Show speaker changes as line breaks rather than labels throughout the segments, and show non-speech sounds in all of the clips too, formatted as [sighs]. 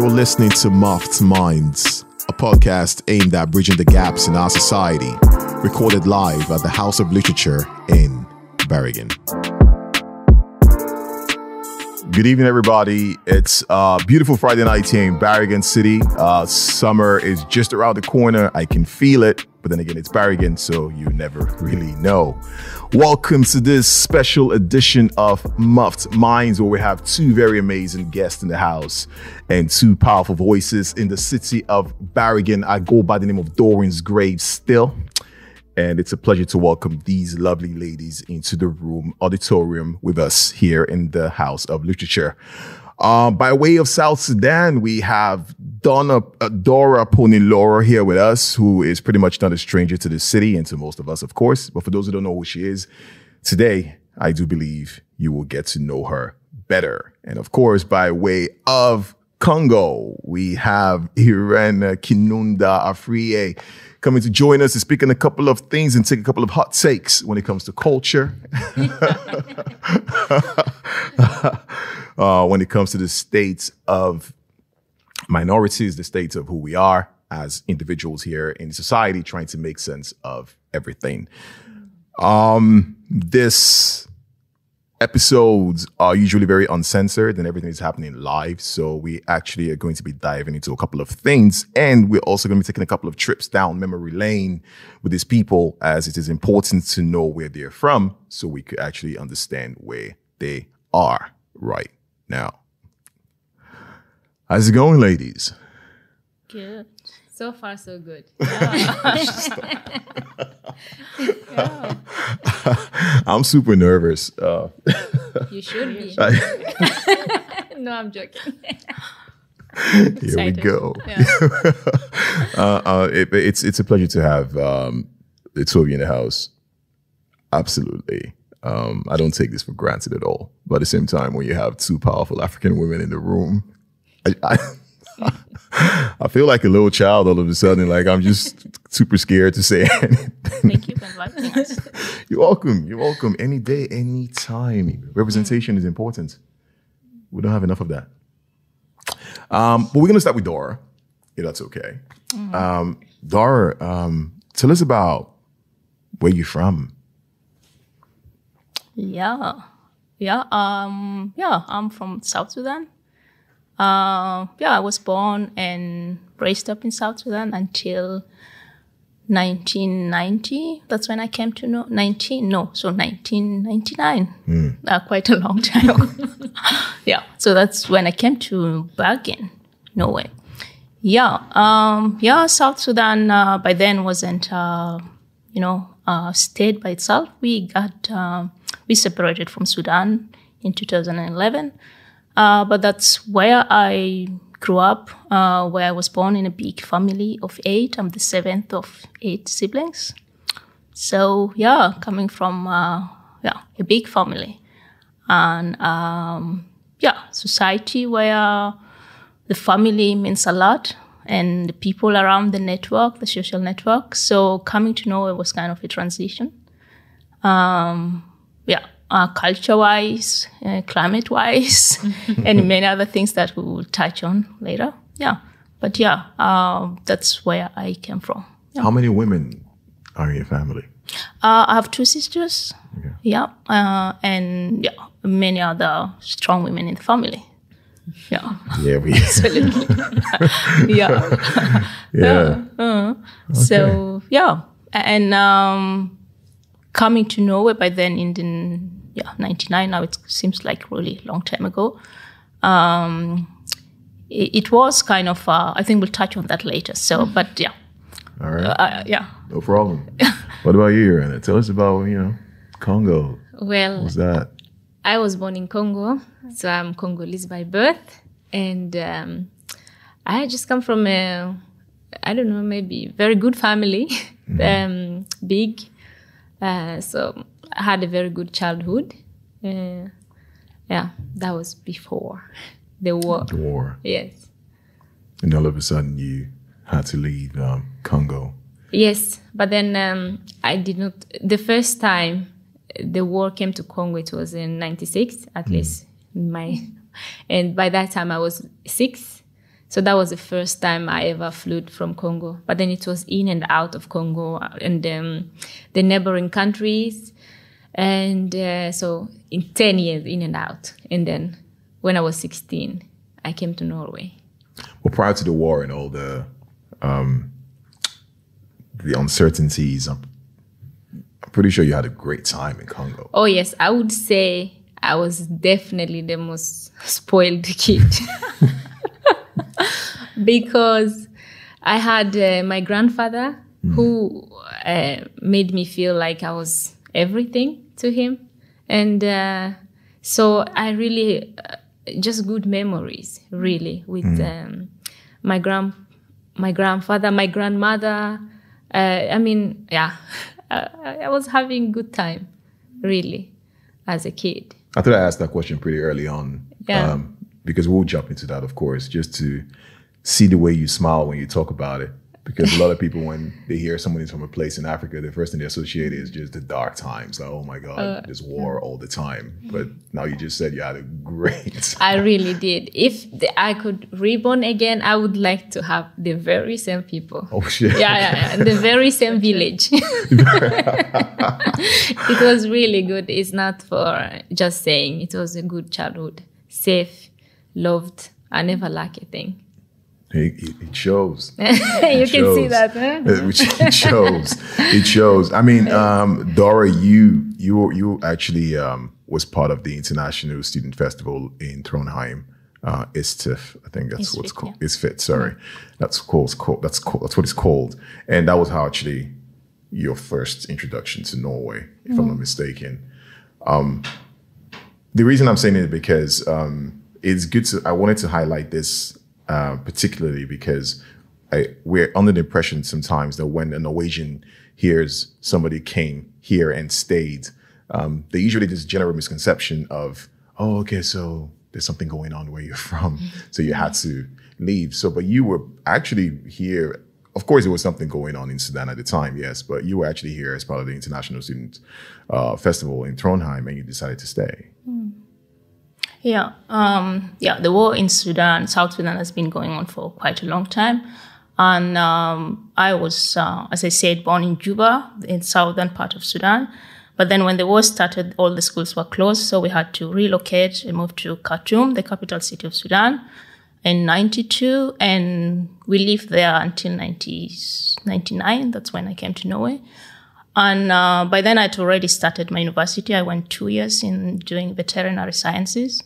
You're listening to Muffed Minds, a podcast aimed at bridging the gaps in our society, recorded live at the House of Literature in Bergen. Good evening, everybody. It's a beautiful Friday night here in Bergen City. Uh, summer is just around the corner. I can feel it, but then again, it's Bergen, so you never really know. Welcome to this special edition of Muffed Minds, where we have two very amazing guests in the house and two powerful voices in the city of Bergen. I go by the name of Doreen's Grave still. And it's a pleasure to welcome these lovely ladies into the room, auditorium with us here in the House of Literature. Uh, by way of South Sudan, we have Donna, uh, Dora Poniloro here with us, who is pretty much not a stranger to the city and to most of us, of course. But for those who don't know who she is, today, I do believe you will get to know her better. And of course, by way of Congo, we have Irene Kinunda Afriye coming to join us to speak on a couple of things and take a couple of hot takes when it comes to culture. [laughs] uh, when it comes to the states of minorities, the states of who we are as individuals here in society, trying to make sense of everything. Um, this episodes are usually very uncensored and everything is happening live. So we actually are going to be diving into a couple of things. And we're also going to be taking a couple of trips down memory lane with these people as it is important to know where they're from so we could actually understand where they are right now. How's it going, ladies?
Good. So far, so good. Yeah. [laughs]
yeah. I'm super nervous. Uh,
you should be. [laughs] [laughs] no, I'm joking.
Here we go. Yeah. uh, uh, it, it's it's a pleasure to have um, the two of you in the house. Absolutely. Um, I don't take this for granted at all. But at the same time, when you have two powerful African women in the room, I, I [laughs] I feel like a little child all of a sudden. Like I'm just super scared to say [laughs] anything.
Thank you for inviting us. [laughs]
You're welcome. You're welcome. Any day, any time. Representation mm. is important. We don't have enough of that. Um, but we're gonna start with Dora, if that's okay. Mm. Um, Dora, um, tell us about where you're from.
Yeah, yeah, um, yeah. I'm from South Sudan. Uh, yeah, I was born and raised up in South Sudan until 1990. That's when I came to know 19. No, so 1999. Mm. Uh, quite a long [laughs] time ago. yeah, so that's when I came to Bergen, Norway. Yeah, um, yeah. South Sudan uh, by then wasn't, uh, you know, a state by itself. We got uh, we separated from Sudan in 2011. Uh, but that's where I grew up, uh, where I was born in a big family of eight. I'm the seventh of eight siblings. So yeah, coming from uh, yeah a big family, and um, yeah, society where the family means a lot, and the people around the network, the social network. So coming to know it was kind of a transition. Um, yeah, uh, culture wise, uh, climate wise, [laughs] and many other things that we will touch on later. Yeah. But yeah, uh, that's where I came from. Yeah.
How many women are in your family?
Uh, I have two sisters. Okay. Yeah. Uh, and yeah, many other strong women in the family. Yeah. [laughs]
Yeah, we
absolutely. [laughs] yeah.
yeah.
Uh, okay. So yeah, and um, coming to Norway by then in the yeah, 99 now it seems like really long time ago. Um, it, it, was kind of, uh, I think we'll touch on that later. So, mm. but yeah.
All right.
Uh, yeah.
No problem. [laughs] what about you, Irene? Tell us about, you know, Congo.
Well,
what's that?
I was born in Congo, so I'm Congolese by birth. And um, I just come from a, I don't know, maybe very good family, [laughs] mm-hmm. um, big. Uh, so I had a very good childhood. Uh, yeah, that was before the war.
The war.
Yes.
And all of a sudden, you had to leave um, Congo.
Yes, but then um, I did not. The first time the war came to Congo, it was in '96, at mm. least my. [laughs] And by that time, I was six. So that was the first time I ever flew from Congo. But then it was in and out of Congo and um, the neighboring countries. And uh, so in 10 years, in and out. And then when I was 16, I came to Norway.
Well, prior to the war and all the um, the uncertainties, I'm, I'm pretty sure you had a great time in Congo.
Oh, yes. I would say I was definitely the most [laughs] spoiled kid. [laughs] [laughs] because I had uh, my grandfather mm. who uh, made me feel like I was everything to him. And uh, so I really, uh, just good memories, really, with mm. um, my grand, my grandfather, my grandmother. Uh, I mean, yeah, [laughs] I was having good time, really, as a kid.
I thought I asked that question pretty early on. Yeah. Um, because we'll jump into that, of course, just to see the way you smile when you talk about it. Because a lot of people, when they hear somebody's from a place in Africa, the first thing they associate is just the dark times. Like, oh my God, uh, there's war all the time. But now you just said you had a great.
Time. [laughs] I really did. If the, I could reborn again, I would like to have the very same people.
Oh shit!
Yeah, yeah, yeah. the very same [laughs] village. [laughs] it was really good. It's not for just saying. It was a good childhood, safe, loved. I never lack a thing.
It, it, shows.
you it can shows. see that. Huh?
It shows. it shows. I mean, [laughs] um, Dora, you you you actually um, was part of the International Student Festival in Trondheim. Uh, ISTIF, I think that's what's called. Yeah. ISFIT, sorry, mm-hmm. that's called, called. That's called. That's what it's called. And that was how actually your first introduction to Norway, if mm. I'm not mm-hmm. mistaken. Um, the reason I'm saying it because um, it's good to. I wanted to highlight this uh, particularly because I, we're under the impression sometimes that when a Norwegian hears somebody came here and stayed, um, they usually this general misconception of, oh, okay, so there's something going on where you're [laughs] from, so you had to leave. So, but you were actually here. Of course, there was something going on in Sudan at the time, yes, but you were actually here as part of the International Student uh, Festival in Trondheim, and you decided to stay. Mm.
Yeah, um, yeah. The war in Sudan, South Sudan, has been going on for quite a long time, and um, I was, uh, as I said, born in Juba, in southern part of Sudan. But then when the war started, all the schools were closed, so we had to relocate and move to Khartoum, the capital city of Sudan, in '92, and we lived there until 1999. That's when I came to Norway. And uh, by then, I'd already started my university. I went two years in doing veterinary sciences.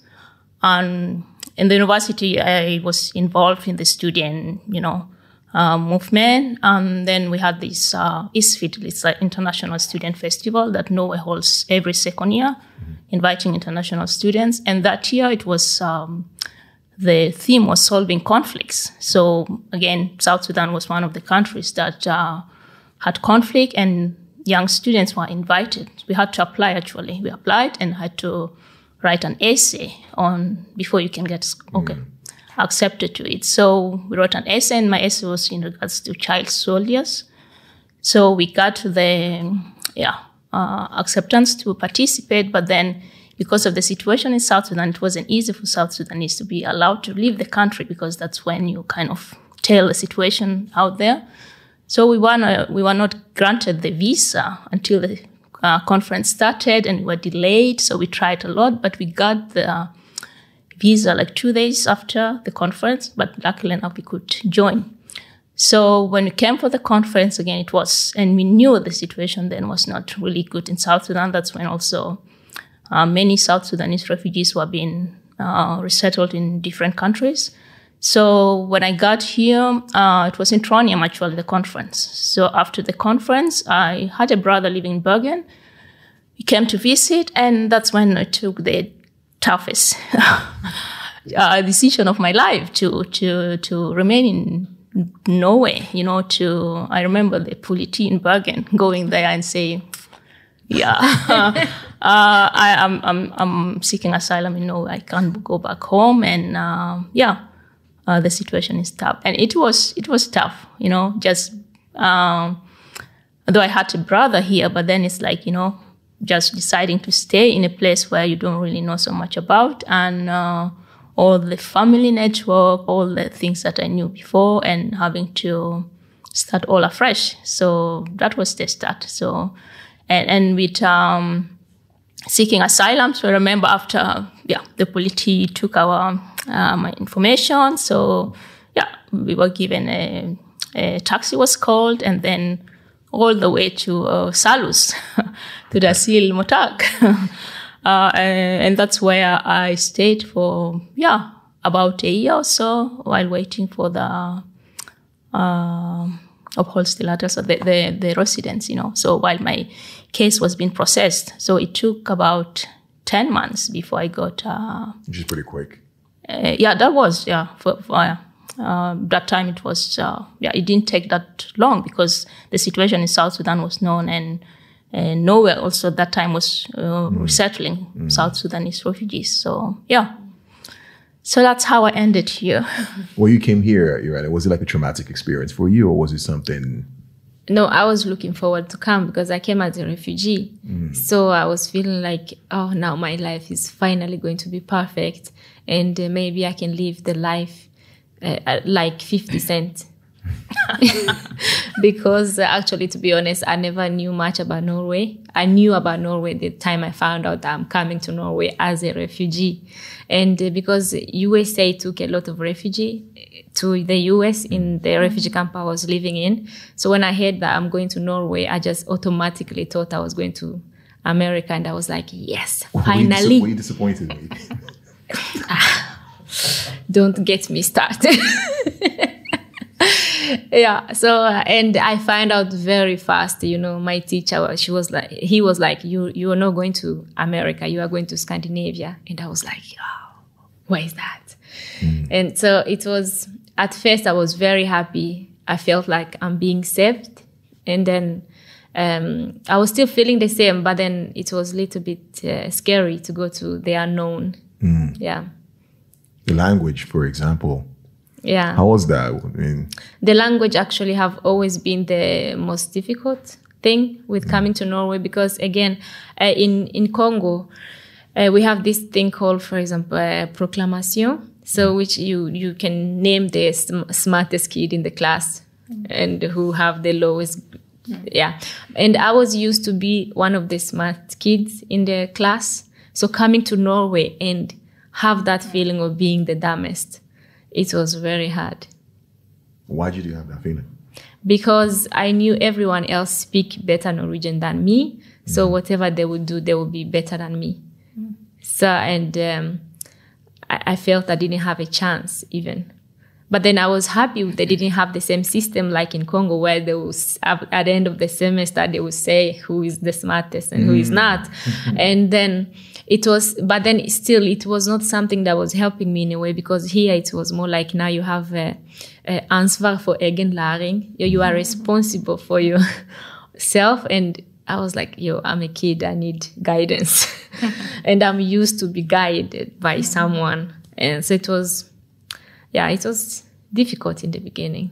And in the university, I was involved in the student, you know, uh, movement. And then we had this uh, ISFIT, it's an international student festival that Norway holds every second year, mm-hmm. inviting international students. And that year it was, um, the theme was solving conflicts. So again, South Sudan was one of the countries that uh, had conflict and young students were invited. We had to apply actually. We applied and had to write an essay on before you can get okay mm. accepted to it. So we wrote an essay, and my essay was in regards to child soldiers. So we got the yeah uh, acceptance to participate, but then because of the situation in South Sudan, it wasn't easy for South Sudanese to be allowed to leave the country because that's when you kind of tell the situation out there. So we were not, we were not granted the visa until the uh, conference started and we were delayed. So we tried a lot, but we got the visa like two days after the conference. But luckily enough, we could join. So when we came for the conference again, it was, and we knew the situation then was not really good in South Sudan. That's when also uh, many South Sudanese refugees were being uh, resettled in different countries. So when I got here, uh, it was in Trondheim actually, the conference. So after the conference, I had a brother living in Bergen. He came to visit, and that's when I took the toughest [laughs] uh, decision of my life to to to remain in Norway. You know, to I remember the politi in Bergen going there and say, "Yeah, [laughs] uh, I, am I'm, I'm I'm seeking asylum in Norway. I can't go back home." And uh, yeah uh, the situation is tough. And it was it was tough, you know. Just um, though I had a brother here, but then it's like you know, just deciding to stay in a place where you don't really know so much about, and uh, all the family network, all the things that I knew before, and having to start all afresh. So that was the start. So, and, and with um, seeking asylum, so I remember after, yeah, the police took our um, information. So, yeah, we were given a, a taxi was called, and then all the way to uh, Salus, [laughs] to the Asil Motak. [laughs] uh, and that's where I stayed for, yeah, about a year or so while waiting for the uh, upholstery so the, the, the residents, you know. So while my case was being processed, so it took about 10 months before I got. Uh,
Which is pretty quick.
Uh, yeah, that was, yeah, for, for uh, that time it was, uh, yeah, it didn't take that long because the situation in South Sudan was known and and nowhere also at that time was uh, mm. resettling mm. South Sudanese refugees. So yeah, so that's how I ended here. [laughs]
well, you came here, Irene. Was it like a traumatic experience for you, or was it something?
No, I was looking forward to come because I came as a refugee. Mm. So I was feeling like, oh, now my life is finally going to be perfect, and uh, maybe I can live the life uh, like Fifty Cent. [laughs] because uh, actually, to be honest, I never knew much about Norway. I knew about Norway the time I found out I'm coming to Norway as a refugee. And uh, because USA took a lot of refugee to the US in the refugee camp I was living in. So when I heard that I'm going to Norway, I just automatically thought I was going to America. And I was like, yes, finally.
Were you, disappointed? [laughs]
Don't get me started. [laughs] [laughs] yeah so and i find out very fast you know my teacher she was like he was like you you are not going to america you are going to scandinavia. And i was like oh, why is that? Mm. and so it was at first i was very happy. I felt like i'm being saved. And then um, i was still feeling the same but then it was a little bit uh, scary to go to the unknown. Mm. yeah.
The language for example
yeah.
How was that? I mean,
the language actually have always been the most difficult thing with coming to Norway because again, uh, in in Congo, uh, we have this thing called, for example, uh, proclamation. So which you you can name the sm- smartest kid in the class and who have the lowest yeah. And i was used to be one of the smart kids in the class. So coming to norway and have that feeling of being the dumbest it was very hard.
Why did you have that feeling?
Because I knew everyone else speak better Norwegian than me. So mm. whatever they would do, they would be better than me. Mm. So, and um, I, I, felt I didn't have a chance even. But then I was happy they didn't have the same system like in Congo, where they was at the end of the semester they would say who is the smartest and mm. who is mm. not, [laughs] and then it was but then still it was not something that was helping me in a way because here it was more like now you have a, a ansvar for egenlæring you are responsible for yourself [laughs] and I was like, yo, I'm a kid. I need guidance. [laughs] and I'm used to be guided by someone. And so it was, yeah, it was difficult in the beginning.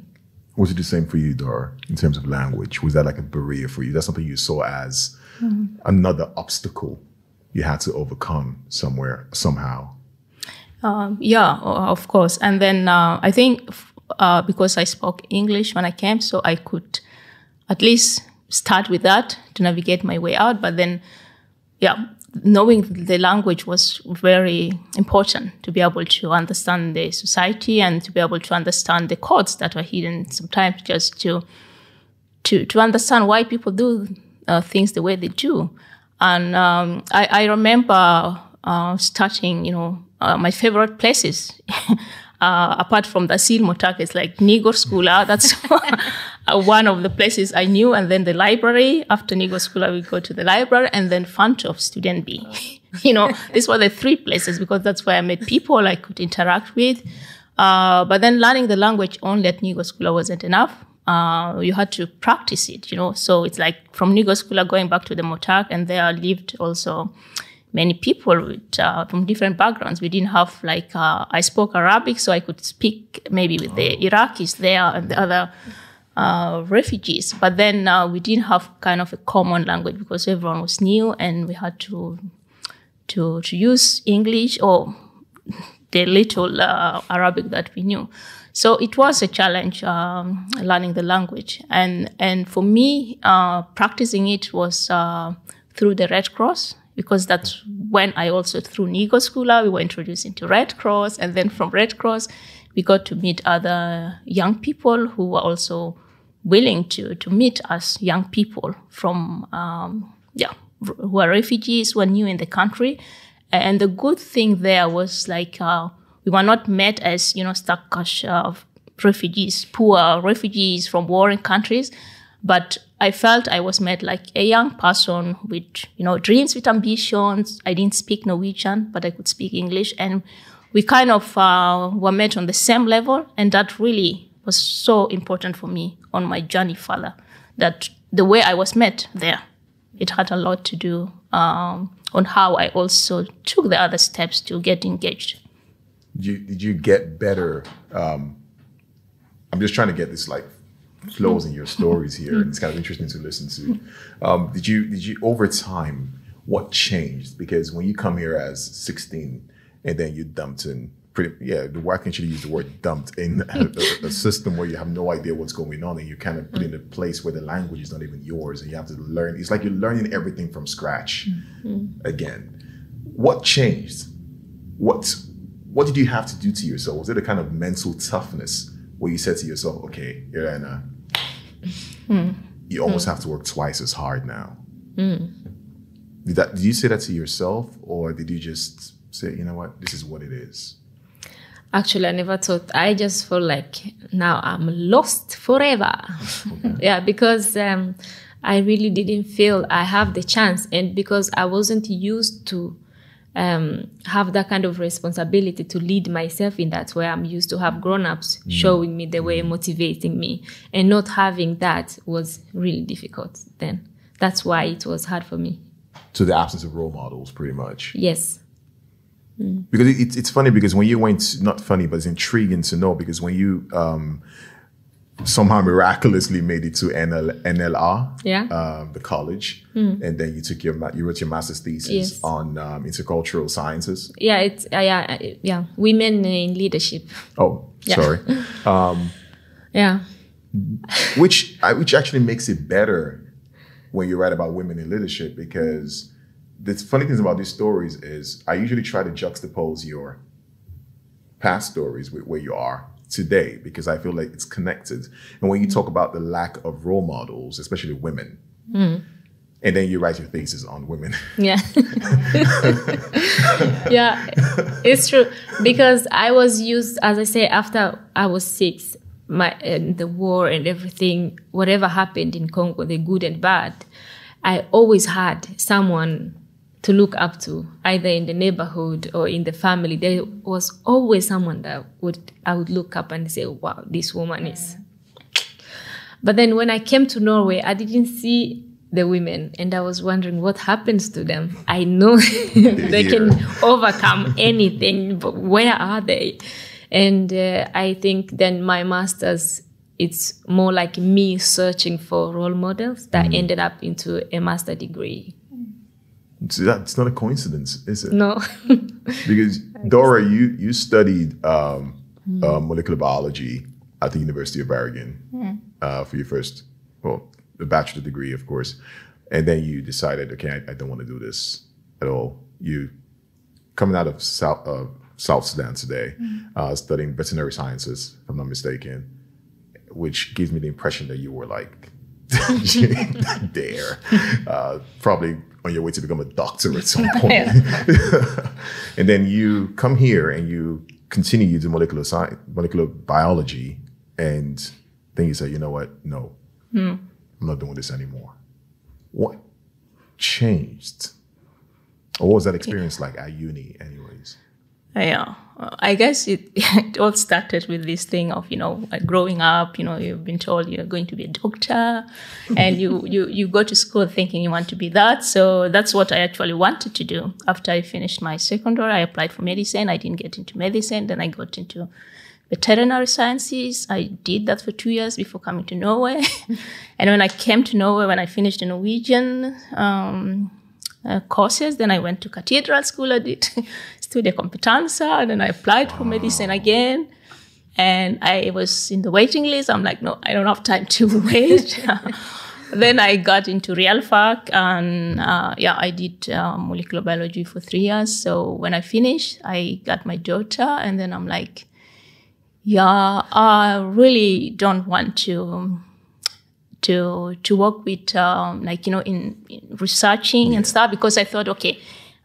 Was it the same for you, Dora, in terms of language? Was that like a barrier for you? That's something you saw as mm-hmm. another obstacle you had to overcome somewhere somehow.
Um, yeah, of course. And then uh, I think uh, because I spoke English when I came, so I could at least start with that to navigate my way out. But then, yeah, knowing the language was very important to be able to understand the society and to be able to understand the codes that were hidden sometimes just to to to understand why people do uh, things the way they do. And um, I, I, remember uh, starting, you know, uh, my favorite places. [laughs] uh, apart from the Asil Motak, it's like Nygård Skula. That's [laughs] uh, one of the places I knew. And then the library. After Nygård Skula, we go to the library. And then Fantoft Studentby. [laughs] you know, these were the three places because that's where I met people I could interact with. Uh, but then learning the language only at Nygård Skula wasn't enough uh, you had to practice it, you know. So it's like from Nygård going back to the Motak, and there lived also many people with, uh, from different backgrounds. We didn't have like uh, I spoke Arabic, so I could speak maybe with the oh. Iraqis there and the other uh, refugees. But then uh, we didn't have kind of a common language because everyone was new, and we had to to to use English or [laughs] the little uh, Arabic that we knew. So it was a challenge um, learning the language, and and for me, uh, practicing it was uh, through the Red Cross because that's when I also through Nygård Skula we were introduced into Red Cross, and then from Red Cross we got to meet other young people who were also willing to to meet us young people from um, yeah who are refugees who are new in the country, and the good thing there was like. Uh, we were not met as, you know, stakkars uh, refugees, poor refugees from warring countries, but I felt I was met like a young person with, you know, dreams with ambitions. I didn't speak Norwegian, but I could speak English. And we kind of uh, were met on the same level. And that really was so important for me on my journey further, that the way I was met there, it had a lot to do um, on how I also took the other steps to get engaged
did you did you get better? Um, I'm just trying to get this like flows in your stories here, and it's kind of interesting to listen to. Um, did you did you over time what changed? Because when you come here as 16 and then you dumped in pretty yeah, why can't you use the word dumped in a, a, system where you have no idea what's going on and you're kind of put in a place where the language is not even yours and you have to learn. It's like you're learning everything from scratch mm-hmm. again. What changed? What's what did you have to do to yourself? Was it a kind of mental toughness where you said to yourself, okay, Irena, mm. you almost mm. have to work twice as hard now? Mm. Did, that, did you say that to yourself or did you just say, you know what, this is what it is?
Actually, I never thought. I just felt like now I'm lost forever. Okay. [laughs] yeah, because um, I really didn't feel I have the chance, and because I wasn't used to um, have that kind of responsibility to lead myself in that where I'm used to have grown-ups mm. showing me the way, motivating me. And not having that was really difficult then. That's why it was hard for me.
So the absence of role models, pretty much.
Yes.
Mm. Because it, it's funny because when you went, not funny, but it's intriguing to know because when you um, somehow miraculously made it to NL, NLR,
yeah,
um, the college, mm. and then you took your you wrote your master's thesis yes. on um, intercultural sciences.
Yeah, it's uh, yeah uh, yeah women in leadership.
Oh, [laughs] yeah. sorry. Um,
yeah,
which which actually makes it better when you write about women in leadership because the funny things about these stories is I usually try to juxtapose your past stories with where you are today because I feel like it's connected. And when you talk about the lack of role models, especially women, mm. and then you write your thesis on women.
Yeah. [laughs] [laughs] yeah, it's true. Because I was used, as I say, after I was six, my and the war and everything, whatever happened in Congo, the good and bad, I always had someone to look up to, either in the neighborhood or in the family. There was always someone that would I would look up and say, "Wow, this woman is." But then when I came to Norway, I didn't see the women, and I was wondering what happens to them. I know [laughs] they can overcome anything, but where are they? And uh, I think then my master's it's more like me searching for role models that mm. ended up into a master degree
that's not a coincidence, is it?
No. [laughs]
because [laughs] Dora, you you studied um, mm. uh, molecular biology at the University of Bergen mm. uh, for your first, well, the bachelor degree, of course, and then you decided, okay, I, I don't want to do this at all. You coming out of South uh, South Sudan today, mm. studying veterinary sciences, if I'm not mistaken, which gives me the impression that you were like [laughs] there, uh, probably on your way to become a doctor at some [laughs] point. [laughs] and then you come here and you continue you do molecular science, molecular biology, and then you say, you know what? No, mm. I'm not doing this anymore. What changed? Or what was that experience like at uni, anyways?
Yeah, I guess it, [laughs] it all started with this thing of you know like growing up. You know, you've been told you're going to be a doctor, [laughs] and you you you go to school thinking you want to be that. So that's what I actually wanted to do. After I finished my secondary, I applied for medicine. I didn't get into medicine. Then I got into veterinary sciences. I did that for two years before coming to Norway. [laughs] and when I came to Norway, when I finished the Norwegian um, uh, courses, then I went to Cathedral School. I did studiekompetanse, and then I applied for medicine again. And I was in the waiting list. I'm like, no, I don't have time to [laughs] wait. [laughs] then I got into Real RealFac, and uh, yeah, I did uh, molecular biology for three years. So when I finished, I got my daughter, and then I'm like, yeah, I really don't want to to to work with um, like you know in, in researching and stuff because I thought, okay,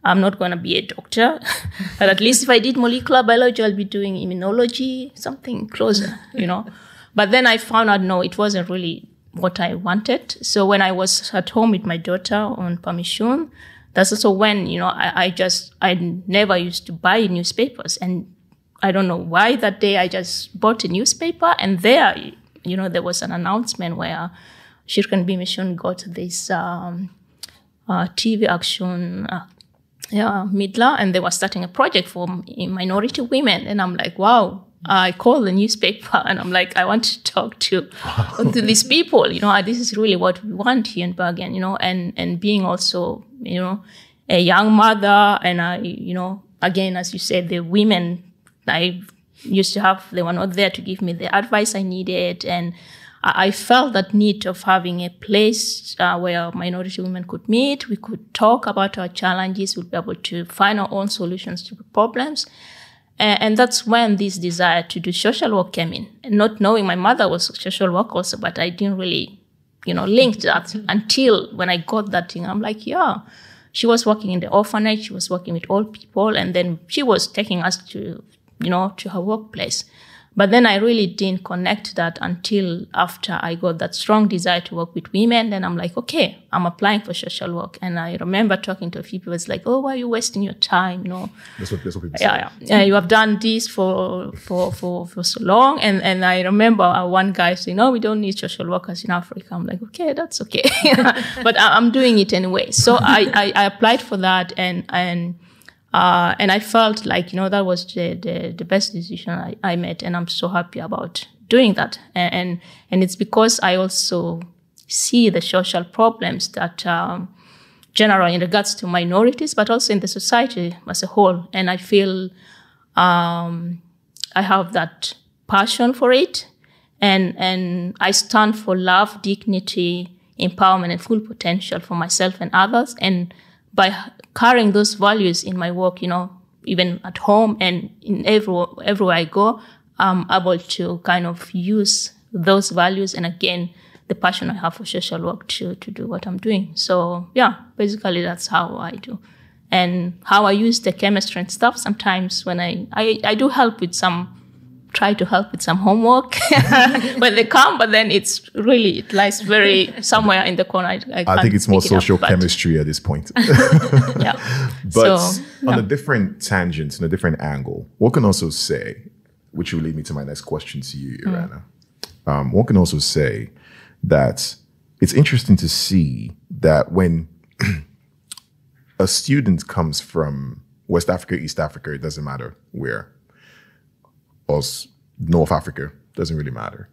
I'm not going to be a doctor, [laughs] but at least if I did molecular biology, I'll be doing immunology, something closer, you know. But then I found out no, it wasn't really what I wanted. So when I was at home with my daughter on permission, that's also when you know I, I just I never used to buy newspapers and I don't know why that day I just bought a newspaper and there, you know, there was an announcement where Kirkens Bymisjon got this um, uh, TV action, uh, yeah, Midla, and they were starting a project for minority women. And I'm like, wow. I call the newspaper [laughs] and I'm like, I want to talk to, to these people, you know, ah, this is really what we want here in Bergen, you know, and, and being also, you know, a young mother and I, you know, again, as you said, the women I used to have, they were not there to give me the advice I needed. And I felt that need of having a place uh, where minority women could meet, we could talk about our challenges, we'd be able to find our own solutions to the problems. And, and that's when this desire to do social work came in. Not knowing my mother was a social work also, but I didn't really, you know, link that until when I got that thing. I'm like, yeah, she was working in the orphanage, she was working with old people, and then she was taking us to you know, to her workplace. But then I really didn't connect that until after I got that strong desire to work with women. Then I'm like, okay, I'm applying for social work. And I remember talking to a few people, it's like, oh, why are you wasting your time? You know,
that's what, that's what people
yeah, say. Yeah, yeah. You have done this for, for, for, for so long. And, and I remember uh, one guy saying, no, we don't need social workers in Africa. I'm like, okay, that's okay. [laughs] but I, am doing it anyway. So I, I, I applied for that and, and, uh, and I felt like, you know, that was the, the, the best decision I, I, made. And I'm so happy about doing that. And, and, and it's because I also see the social problems that, um, general in regards to minorities, but also in the society as a whole. And I feel, um, I have that passion for it. And, and I stand for love, dignity, empowerment, and full potential for myself and others. And by carrying those values in my work, you know, even at home and in every, everywhere I go, I'm able to kind of use those values and again, the passion I have for social work to, to do what I'm doing. So yeah, basically that's how I do. And how I use the chemistry and stuff sometimes when I, I, I do help with some try to help with some homework [laughs] when they come, but then it's really, it lies very somewhere in the corner. I,
I, I think it's more social up, chemistry at this point. [laughs]
yeah. [laughs]
But so, on yeah. a different tangent, on a different angle, one can also say, which will lead me to my next question to you, mm. Irana. Mm. Um, one can also say that it's interesting to see that when [clears throat] a student comes from West Africa, East Africa, it doesn't matter where, or North Africa, doesn't really matter.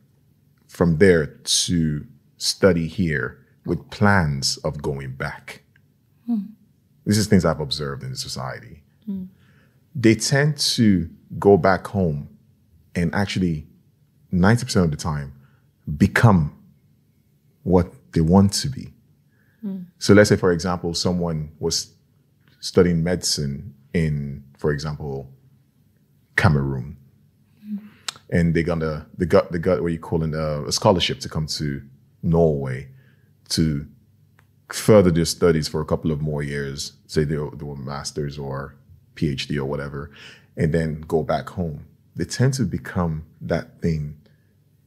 From there to study here with plans of going back. Hmm. This is things I've observed in the society. Hmm. They tend to go back home and actually 90% of the time become what they want to be. Hmm. So let's say, for example, someone was studying medicine in, for example, Cameroon and they're gonna they got they got what you call a, a scholarship to come to Norway to further their studies for a couple of more years, say they do a master's or PhD or whatever, and then go back home. They tend to become that thing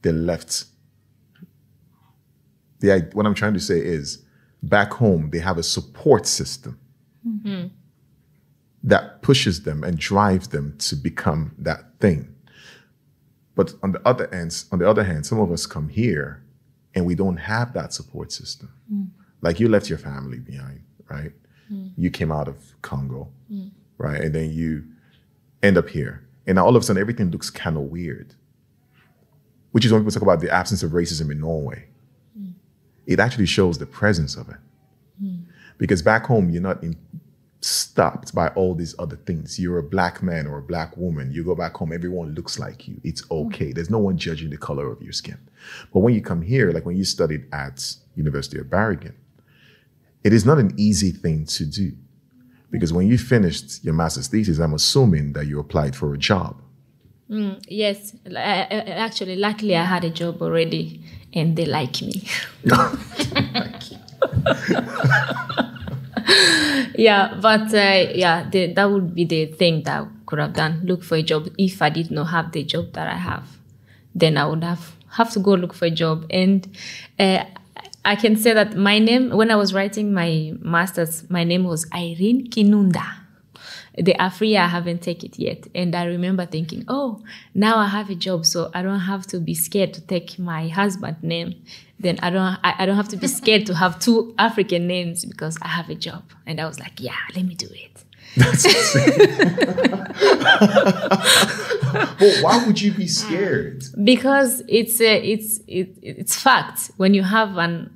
they left. The what I'm trying to say is, back home they have a support system mm-hmm. that pushes them and drives them to become that thing. But on the other hand, on the other hand, some of us come here and we don't have that support system. Mm. Like you left your family behind, right? Mm. You came out of Congo, mm. right? And then you end up here. And now all of a sudden everything looks kind of weird. Which is when people talk about the absence of racism in Norway. Mm. It actually shows the presence of it. Mm. Because back home, you're not in, stopped by all these other things. You're a black man or a black woman. You go back home, everyone looks like you. It's hmm. okay. There's no one judging the color of your skin. But when you come here, like when you studied at University of Bergen, it is not an easy thing to do. Because when you finished your master's thesis, I'm assuming that you applied for a job.
Mm, yes, uh, uh, uh, actually, luckily I had a job already, and they like me. [laughs] [laughs] [laughs] yeah, but uh, yeah, the, that would be the thing that I could have done. Look for a job. If I did not have the job that I have, then I would have have to go look for a job. And uh, I can say that my name, when I was writing my master's, my name was Irene Kinunda. The Afria, I haven't taken it yet. And I remember thinking, oh, now I have a job, so I don't have to be scared to take my husband's name. Then I don't, I, I don't have to be [laughs] scared to have two African names because I have a job. And I was like, yeah, let me do it. [laughs]
well, why would you be scared? [laughs]
Because it's a, it's it, it's fact. When you have an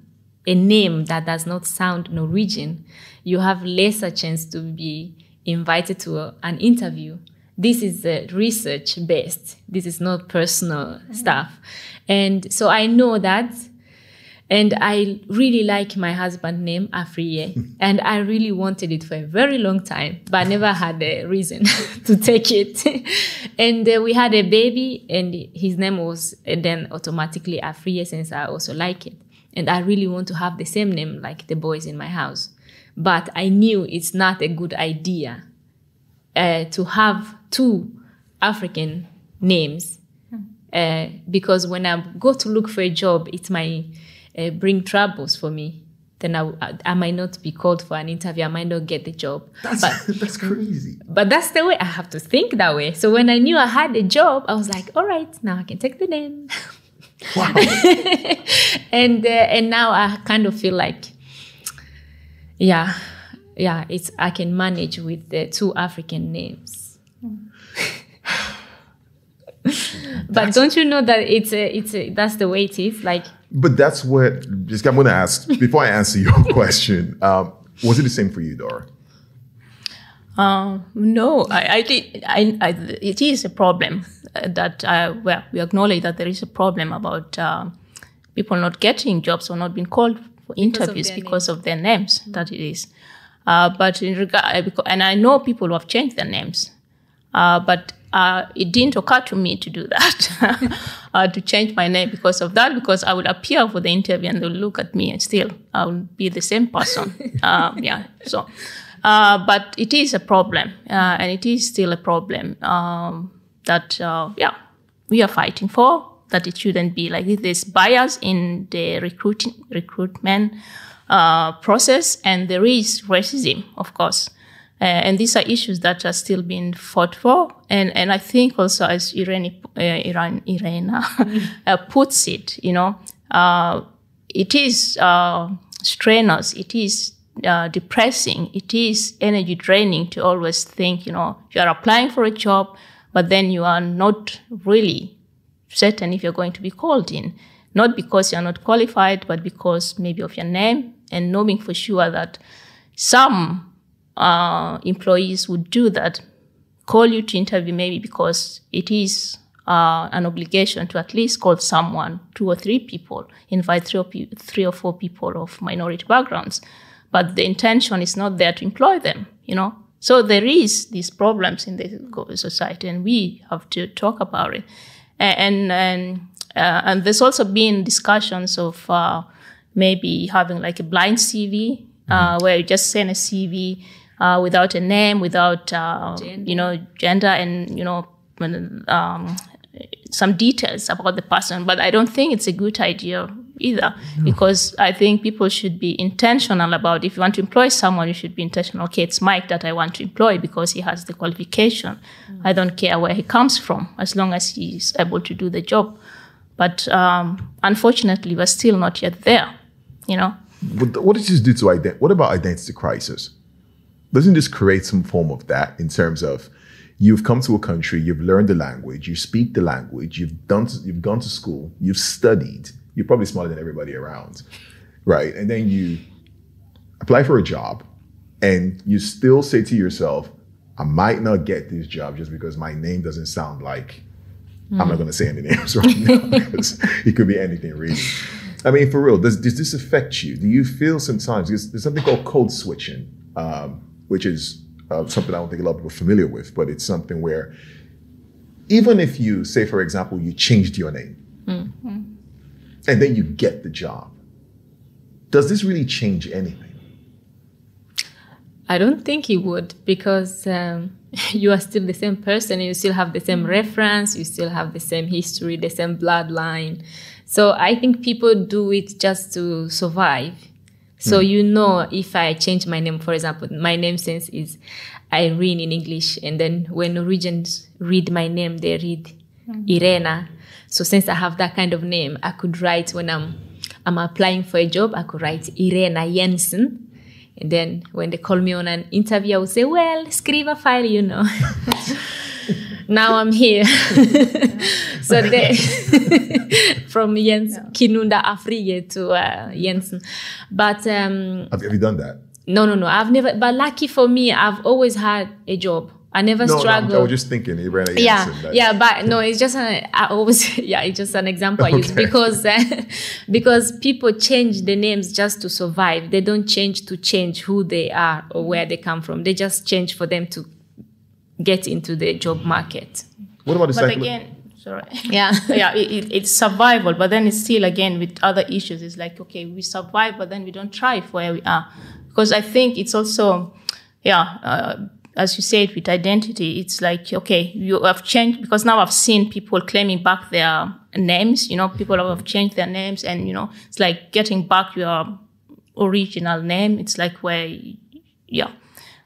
a name that does not sound Norwegian, you have lesser chance to be invited to an interview. This is uh, research based. This is not personal mm-hmm. stuff, and so I know that and I really like my husband's name, Afriye. [laughs] and I really wanted it for a very long time, but I never had a reason [laughs] to take it. [laughs] and uh, we had a baby, and his name was then automatically Afriye since I also like it. And I really want to have the same name like the boys in my house. But I knew it's not a good idea uh, to have two African names uh, because when I go to look for a job, it might uh, bring troubles for me, then I, I, might not be called for an interview. I might not get the job.
That's, but, [laughs] that's crazy.
But that's the way I have to think that way. So when I knew I had a job, I was like, all right, now I can take the name. Wow. [laughs] and uh, and now I kind of feel like, yeah, yeah, it's I can manage with the two African names. [laughs] but don't you know that it's a, it's a, that's the way it is like
but that's what just I'm going to ask [laughs] before I answer your [laughs] question. Um, was it the same for you, Dora?
Uh, no, I, I think I, I, it is a problem that uh, well we acknowledge that there is a problem about uh, people not getting jobs or not being called for interviews because of their, because of their names. Mm-hmm. That it is, uh, but in regard and I know people who have changed their names, uh, but uh, it didn't occur to me to do that, [laughs] uh, to change my name because of that, because I would appear for the interview and they'll look at me and still I would be the same person. um, [laughs] yeah, so, uh, but it is a problem, uh, and it is still a problem um, that, uh, yeah, we are fighting for, that it shouldn't be like this. There's bias in the recruiting, recruitment uh, process, and there is racism, of course. Uh, and these are issues that are still being fought for. And, and I think also, as Irene, uh, Iran, Irena [laughs] uh, puts it, you know, uh, it is uh, strenuous, it is uh, depressing, it is energy draining to always think, you know, you are applying for a job, but then you are not really certain if you're going to be called in. Not because you're not qualified, but because maybe of your name and knowing for sure that some uh, employees would do that, call you to interview maybe because it is uh, an obligation to at least call someone, two or three people, invite three or, three or four people of minority backgrounds. But the intention is not there to employ them, you know. So there is these problems in the society, and we have to talk about it. And and uh, and there's also been discussions of uh, maybe having like a blind CV, uh, mm-hmm. where you just send a CV uh, without a name, without uh, you know gender, and you know um, some details about the person. But I don't think it's a good idea either no. because I think people should be intentional about if you want to employ someone, you should be intentional. Okay, it's Mike that I want to employ because he has the qualification. Mm. I don't care where he comes from as long as he's able to do the job. But um, unfortunately, we're still not yet there. You know.
What does this do to identity? What about identity crisis? doesn't this create some form of that in terms of you've come to a country, you've learned the language, you speak the language, you've done, to, you've gone to school, you've studied, you're probably smarter than everybody around, right? And then you apply for a job, and you still say to yourself, I might not get this job just because my name doesn't sound like I'm not going to say any names [laughs] right now [laughs] because it could be anything really. I mean, for real, does, does this affect you? Do you feel sometimes there's, there's something called code switching, um, which is uh, something I don't think a lot of people are familiar with, but it's something where even if you say, for example, you changed your name and then you get the job, does this really change anything?
I don't think it would because um, [laughs] you are still the same person. You still have the same mm. reference. You still have the same history, the same bloodline. So I think people do it just to survive. So mm. you know, if I change my name, for example, my name sense is Irene in English, and then when Norwegians read my name, they read mm-hmm. Irena. So since I have that kind of name, I could write when I'm I'm applying for a job, I could write Irena Jensen. And then when they call me on an interview, I would say, well, skrivefeil, you know. [laughs] now I'm here. [laughs] so they, [laughs] from Jens Kinunda Afriye to uh, Jensen. But um,
Have, have you done that?
no, no, no. I've never, but lucky for me, I've always had a job. I never
No, no, I'm-
struggled.
I was just thinking, Irena
yeah
that-
yeah but no it's just an, i always [laughs] yeah it's just an example i use because uh, [laughs] because people change the names just to survive. They don't change to change who they are or where they come from. They just change for them to get into the job market.
What about the
But again, sorry. [laughs]
yeah.
Yeah, it, it, it's survival, but then it's still again with other issues. It's like okay, we survive, but then we don't thrive where we are, because I think it's also, yeah, uh, as you said with identity, it's like okay, you have changed because now I've seen people claiming back their names. You know, people have changed their names, and you know, it's like getting back your original name. It's like where, yeah.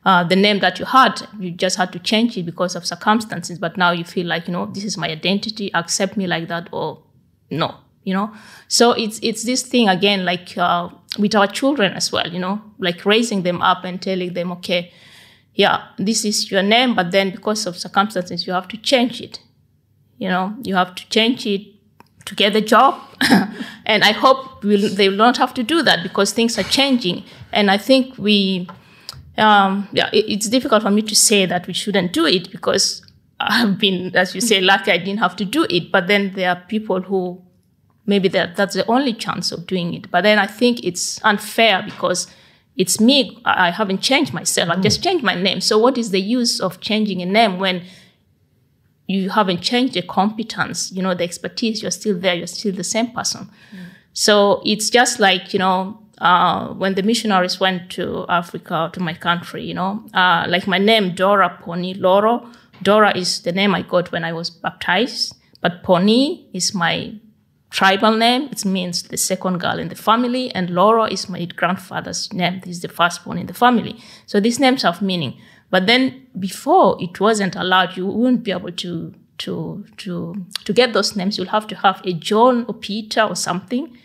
Uh, the name that you had, you just had to change it because of circumstances. But now you feel like, you know, this is my identity. Accept me like that, or no, you know. So it's it's this thing again, like uh, with our children as well, you know, like raising them up and telling them, okay, yeah, this is your name, but then because of circumstances, you have to change it. You know, you have to change it to get the job. [laughs] and I hope we'll, they will not have to do that because things are changing. And I think we, um, yeah, it, it's difficult for me to say that we shouldn't do it because I've been, as you say, lucky I didn't have to do it. But then there are people who maybe that that's the only chance of doing it. But then I think it's unfair because it's me. I haven't changed myself. I've just changed my name. So what is the use of changing a name when you haven't changed the competence, you know, the expertise, you're still there, you're still the same person. So it's just like, you know, uh, when the missionaries went to Africa, to my country, you know, uh, like my name, Dora Poni Loro. Dora is the name I got when I was baptized, but Poni is my tribal name. It means the second girl in the family, and Loro is my grandfather's name. This is the firstborn in the family. So these names have meaning. But then before it wasn't allowed, you wouldn't be able to to to to get those names. You'll have to have a John or Peter or something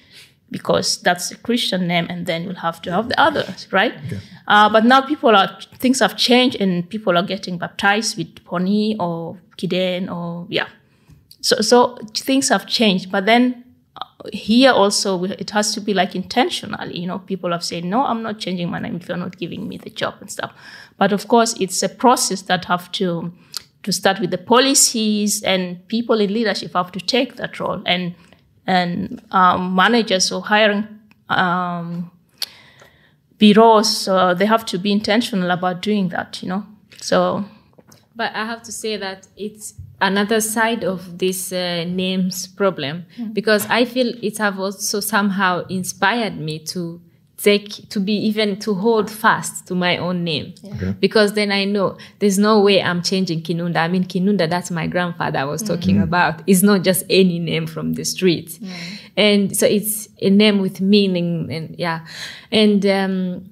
because that's a Christian name, and then you'll have to have the others, right? Uh, but now people are things have changed, and people are getting baptized with Poni or Kiden or yeah. So so things have changed, but then uh, here also it has to be like intentionally. You know, people have said no, I'm not changing my name if you're not giving me the job and stuff. But of course, it's a process that have to to start with the policies and people in leadership have to take that role and and um, managers or hiring um, bureaus uh, they have to be intentional about doing that you know so
But I have to say that it's another side of this uh, names problem. Because I feel it have also somehow inspired me to take to be even to hold fast to my own name. Because then I know there's no way I'm changing Kinunda. I mean Kinunda, that's my grandfather I was talking about. It's not just any name from the street, and so it's a name with meaning and yeah, and. um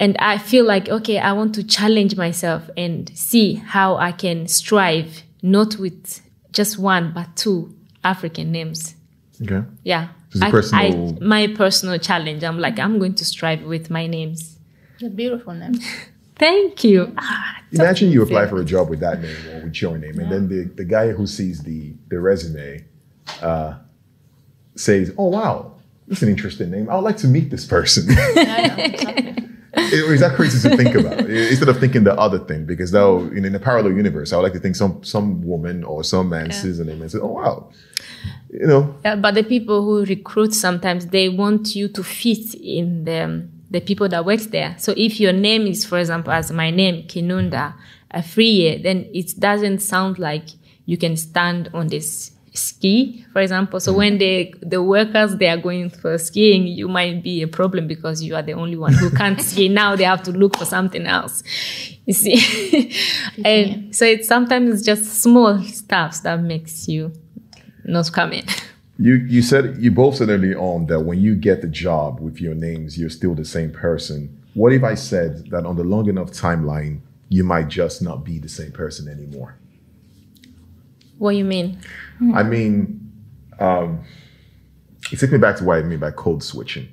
and I feel like, okay, I want to challenge myself and see how I can strive, not with just one, but two African names.
Okay.
Yeah.
It's a
I-
personal-
I, my personal challenge. I'm like, I'm going to strive with my names.
a beautiful name [laughs]
Thank you. Ah,
Imagine you apply for a job with that name or with your name, and then the, the guy who sees the, the resume uh, says, Oh, wow, that's an interesting name. I would like to meet this person. [laughs] Is that crazy to think about? Instead of thinking the other thing, because though in, in a parallel universe, I would like to think some some woman or some man sees a name and says, "Oh wow," you know.
Yeah, but the people who recruit sometimes they want you to fit in the the people that works there. So if your name is, for example, as my name Kinunda Afriye, then it doesn't sound like you can stand on this ski, for example. So when the the workers they are going for skiing, you might be a problem because you are the only one who [laughs] can't ski. Now they have to look for something else. You see, [laughs] and so it's sometimes it's just small stuff that makes you not come in.
You you said you both said early on that when you get the job with your names, you're still the same person. What if I said that on the long enough timeline, you might just not be the same person anymore?
What do you mean?
I mean, um, it took me back to what I mean by code switching.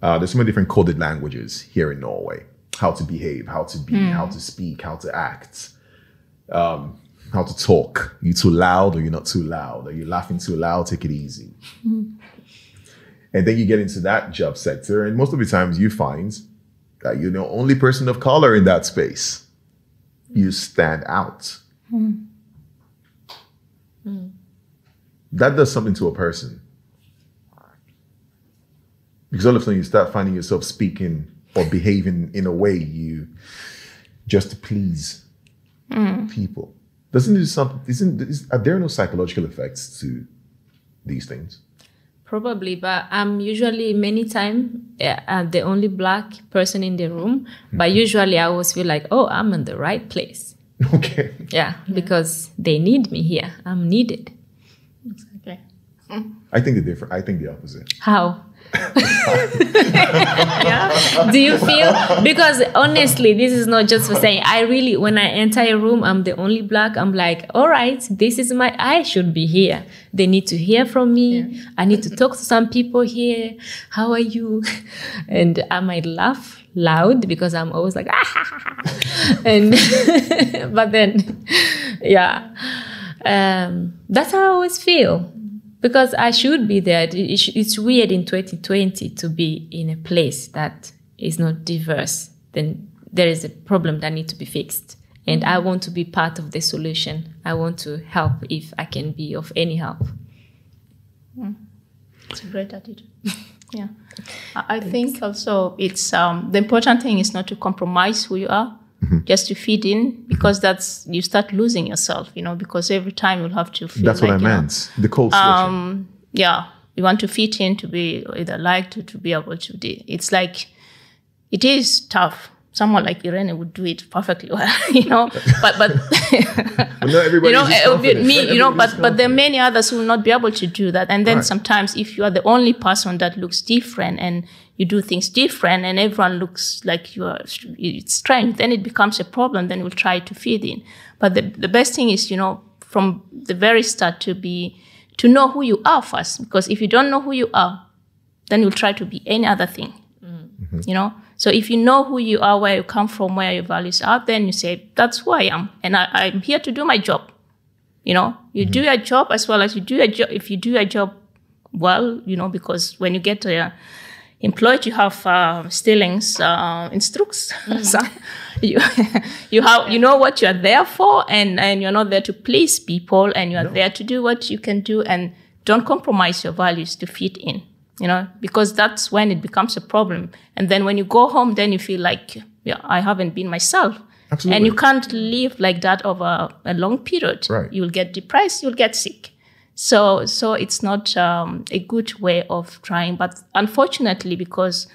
Uh, there's so many different coded languages here in Norway. How to behave, how to be, how to speak, how to act, um, how to talk. You too loud or you're not too loud? Are you laughing too loud? Take it easy. And then you get into that job sector, and most of the times you find that you're the only person of color in that space. You stand out. That does something to a person. Because all of a sudden you start finding yourself speaking or behaving in a way you just to please people. Doesn't it do something? Isn't is, are there no psychological effects to these things?
Probably, but I'm usually many times uh, the only black person in the room. But usually I always feel like, oh, I'm in the right place. [laughs]
Okay.
Yeah, because they need me here. I'm needed.
Okay.
I think the different. I think the opposite.
How? [laughs] Do you feel? Because honestly, this is not just for saying. I really, when I enter a room, I'm the only black. I'm like, all right, this is my. I should be here. They need to hear from me. I need to talk to some people here. How are you? [laughs] And I might laugh loud because I'm always like, [laughs] ah, and but then, yeah, um, that's how I always feel because I should be there. It- it sh- It's weird in 2020 to be in a place that is not diverse. Then there is a problem that needs to be fixed. And I want to be part of the solution. I want to help if I can be of any help.
It's a great attitude. [laughs] yeah. I I think also it's um, the important thing is not to compromise who you are, just to fit in, because that's you start losing yourself, you know, because every time you'll have to feel
That's what I
like, you know,
meant. The switching.
um, yeah, you want to fit in to be either liked or to be able to do. It's like it is tough. Someone like Irene would do it perfectly well, [laughs] you know. But but [laughs]
But not everybody
you know,
is
it would be me, you know. But but there are many others who will not be able to do that. And then
Right.
sometimes, if you are the only person that looks different and you do things different, and everyone looks like you are it's strange, then it becomes a problem. Then we'll try to fit in. But the the best thing is, you know, from the very start to be to know who you are first. Because if you don't know who you are, then you'll try to be any other thing. You know? So if you know who you are, where you come from, where your values are, then you say, that's who I am. And I, I'm here to do my job. You know, you do your job as well as you do your job. If you do your job well, you know, because when you get uh, employed, you have uh, stillings uh, instructs. [laughs] so you [laughs] you have you know what you are there for, and and you're not there to please people, and you are there to do what you can do, and don't compromise your values to fit in. You know, because that's when it becomes a problem. And then when you go home, then you feel like, yeah, I haven't been myself.
Absolutely.
And you can't live like that over a long period.
Right.
You'll get depressed, you'll get sick. So, so it's not um, a good way of trying. But unfortunately, because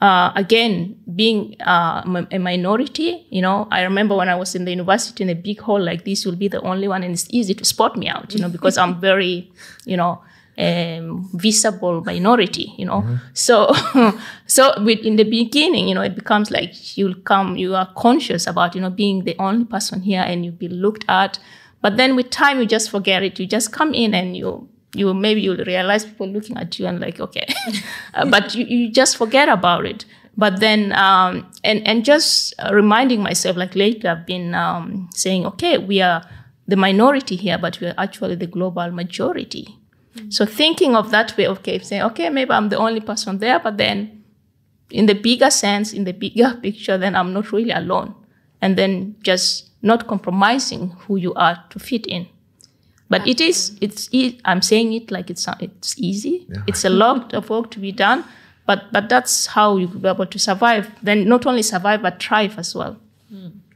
uh, again, being uh, m- a minority, you know, I remember when I was in the university in a big hall like this, you'll be the only one, and it's easy to spot me out, you know, because I'm [laughs] very, you know, um, visible minority, you know. So, [laughs] so with, in the beginning, you know, it becomes like you'll come, you are conscious about, you know, being the only person here, and you'll be looked at. But then with time, you just forget it. You just come in and you you maybe you'll realize people looking at you and like okay [laughs] Uh, but you, you just forget about it but then um, and and just uh, reminding myself like lately i've been um, saying okay we are the minority here but we are actually the global majority so thinking of that way okay saying okay maybe i'm the only person there but then in the bigger sense, in the bigger [laughs] picture, then I'm not really alone. And then just not compromising who you are to fit in. But it is, it is—it's. I'm saying it like it's, it's easy. It's a lot of work to be done, but, but that's how you could be able to survive. Then not only survive, but thrive as well.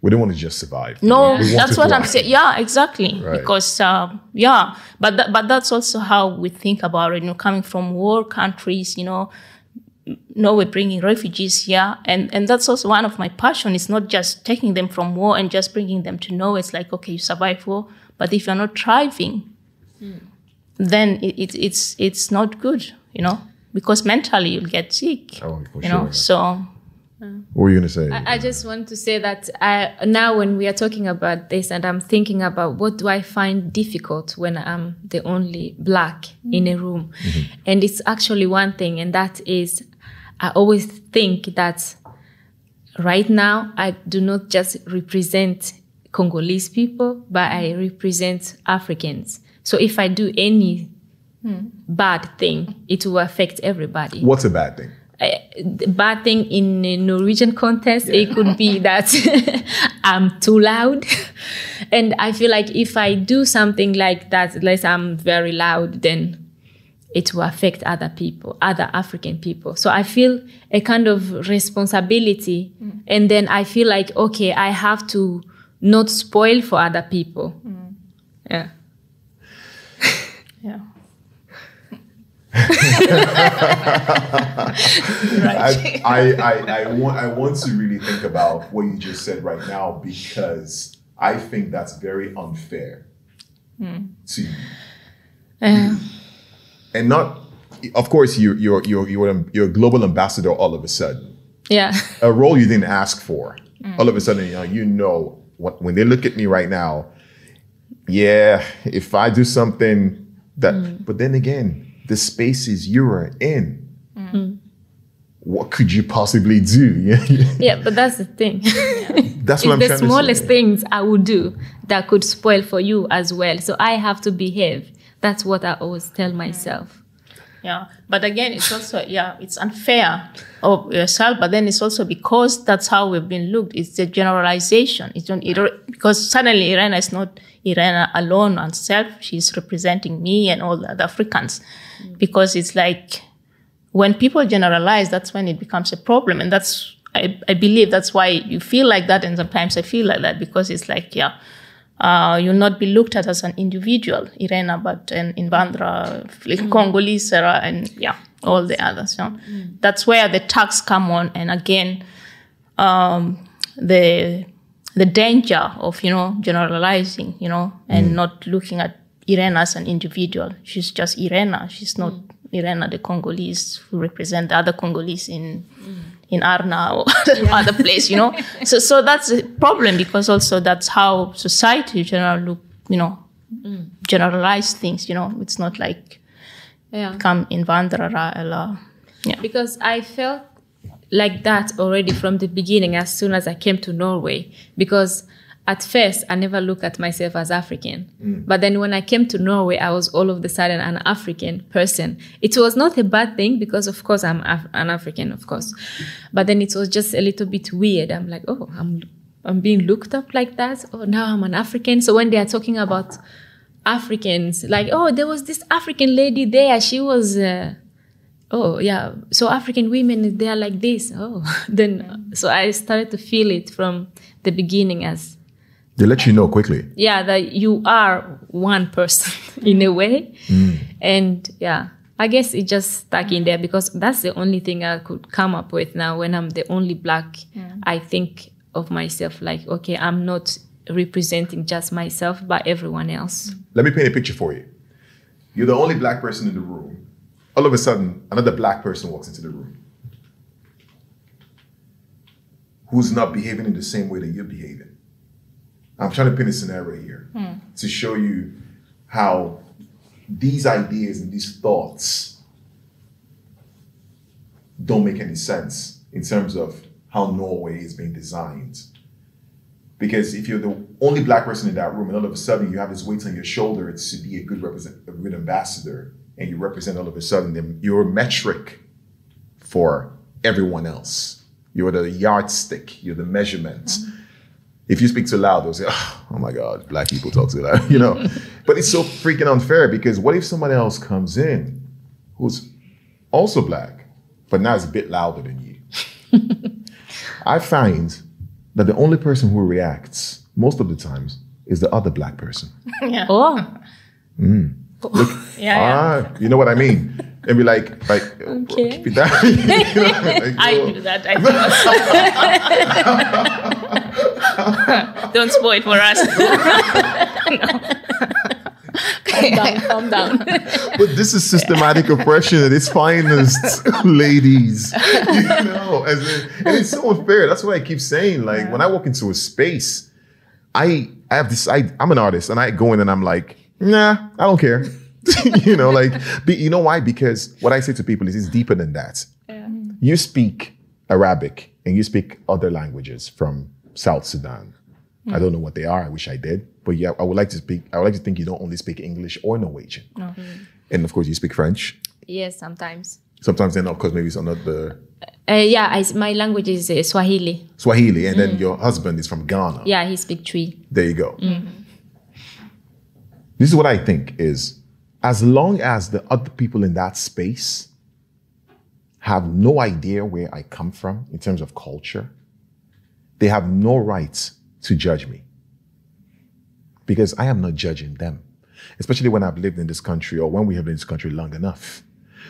We don't want to just survive.
No,
We
that's
to
what I'm saying. Yeah, exactly.
Right.
Because um, yeah, but tha- but that's also how we think about it. You know, coming from war countries, you know, Norway bringing refugees here, and and that's also one of my passion. It's not just taking them from war and just bringing them to Norway. It's like okay, you survive war, but if you're not thriving, hmm. then it, it, it's it's not good. You know, because mentally you'll get sick.
Oh, for
you know,
sure.
so
What were you going to say?
I, I just want to say that I, now when we are talking about this and I'm thinking about what do I find difficult when I'm the only black in hmm. a room. Mm-hmm. And it's actually one thing, and that is I always think that right now I do not just represent Congolese people, but I mm. represent Africans. So if I do any hmm. bad thing, it will affect everybody
What's a bad thing?
the bad thing in a Norwegian context, it could be [laughs] that [laughs] I'm too loud. [laughs] and I feel like if I do something like that, unless I'm very loud, then it will affect other people, other African people. So I feel a kind of responsibility. Mm. And then I feel like, okay, I have to not spoil for other people. Mm. Yeah.
yeah. [laughs]
I, I, I, I, want, I want to really think about what you just said right now because I think that's very unfair mm. to you. Uh, And not, of course, you, you're, you're, you're, a- you're a global ambassador all of a sudden.
Yeah.
A [laughs] role you didn't ask for. Mm. All of a sudden, you know, you know what, when they look at me right now, yeah, if I do something that, mm. but then again, the spaces you are in, mm. what could you possibly do? [laughs]
Yeah, but that's the thing.
That's [laughs] what I'm
it's the
trying
smallest things I would do that could spoil for you as well. So I have to behave. That's what I always tell mm. myself.
Yeah, but again, it's also yeah, it's unfair of yourself. But then it's also because that's how we've been looked. It's the generalization. It's not it, because suddenly Irena is not Irena alone on self. She's representing me and all the other Africans, mm. because it's like when people generalize, that's when it becomes a problem, and that's I, I believe that's why you feel like that, and sometimes I feel like that because it's like yeah. Uh, you'll not be looked at as an individual, Irena, but an innvandrer, like Congolese, Sarah, and yeah, all the others. You know? That's where the tags come on, and again, um, the the danger of you know generalizing, you know, and not looking at Irena as an individual. She's just Irena. She's not Irena, the Congolese who represent the other Congolese in in Arna or [laughs] other place, you know. [laughs] So so that's a problem because also that's how society generally look, you know, generalize things. You know, it's not like
Yeah.
come in Vandara eller yeah.
Because I felt like that already from the beginning as soon as I came to Norway. Because at first I never looked at myself as African. But then when I came to Norway, I was all of a sudden an African person. It was not a bad thing because of course I'm Af- an African, of course. But then it was just a little bit weird. I'm like, oh, I'm I'm being looked up like that. Oh, now I'm an African. So when they are talking about Africans, like, oh, there was this African lady there. She was, uh, oh, yeah. So African women, they are like this. Oh, [laughs] then, so I started to feel it from the beginning as,
They let you know quickly.
yeah, that you are one person [laughs] in a way. Mm. And yeah, I guess it just stuck in there because that's the only thing I could come up with now when I'm the only black. I think of myself like, okay, I'm not representing just myself, but everyone else.
Let me paint a picture for you. You're the only black person in the room. All of a sudden, another black person walks into the room who's not behaving in the same way that you're behaving. I'm trying to paint a scenario here hmm. to show you how these ideas and these thoughts don't make any sense in terms of how Norway is being designed. Because if you're the only black person in that room, and all of a sudden you have this weight on your shoulder to be a good represent, a good ambassador, and you represent all of a sudden them, your metric for everyone else. You're the yardstick. You're the measurement. Hmm. If you speak too loud, they'll say, "Oh, oh my God, black people talk too loud," [laughs] you know. but it's so freaking unfair because what if somebody else comes in who's also black, but now is a bit louder than you? [laughs] I find that the only person who reacts most of the times is the other black person. [laughs]
yeah.
Oh,
yeah, [laughs] yeah.
Ah, you know what I mean? And be like, like, [laughs]
Okay.
keep it down. [laughs] You know, like,
I
oh.
do that. I do. Don't spoil it for us.
calm down, calm down.
But this is systematic oppression at its finest, ladies. You know, as in, and it's so unfair. That's what I keep saying. Like when I walk into a space, I I have this. I, I'm an artist, and I go in and I'm like, nah, I don't care. [laughs] you know, like, be, you know why? Because what I say to people is it's deeper than that. You speak Arabic and you speak other languages from South Sudan. I don't know what they are. I wish I did. But yeah, I would like to speak. I would like to think you don't only speak English or Norwegian. No. And of course, you speak French.
yes, sometimes.
Sometimes then, of course, maybe it's not the
Uh, yeah, I, my language is uh, Swahili.
Swahili, and then your husband is from Ghana.
Yeah, he speak Twi.
There you go. This is what I think is as long as the other people in that space have no idea where I come from in terms of culture, they have no right to judge me. Because I am not judging them, especially when I've lived in this country or when we have been in this country long enough.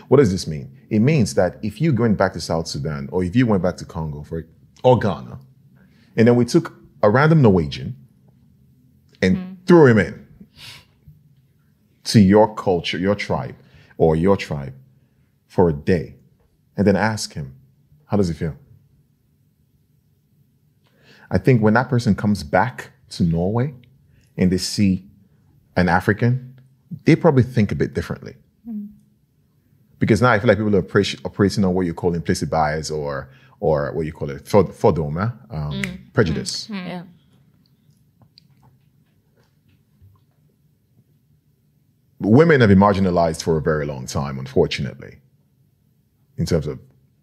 What does this mean? It means that if you went back to South Sudan or if you went back to Congo for or Ghana, and then we took a random Norwegian and hmm. threw him in to your culture, your tribe, or your tribe for a day, and then ask him, how does he feel? I think when that person comes back to Norway and they see an African, they probably think a bit differently. Mm-hmm. Because now I feel like people are operating on what you call implicit bias or or what you call it, for- fordommer, um, mm. prejudice. Mm-hmm.
Yeah.
Women have been marginalized for a very long time, unfortunately, in terms of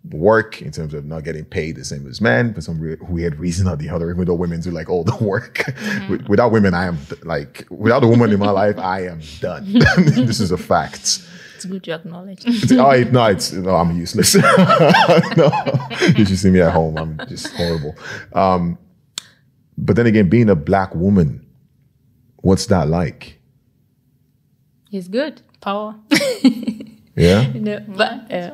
work, in terms of not getting paid the same as men for some re- weird reason or the other, even though women do like all the [laughs] work. With- Without women, I am like, without a woman in my life, I am done. [laughs] [laughs] this is a fact.
It's good to acknowledge.
Oh, no, it's, no, I'm useless. no, you should see me at home. I'm just horrible. Um, but then again, being a black woman, what's that like?
He's good.
Power.
Yeah. [laughs]
No, but uh,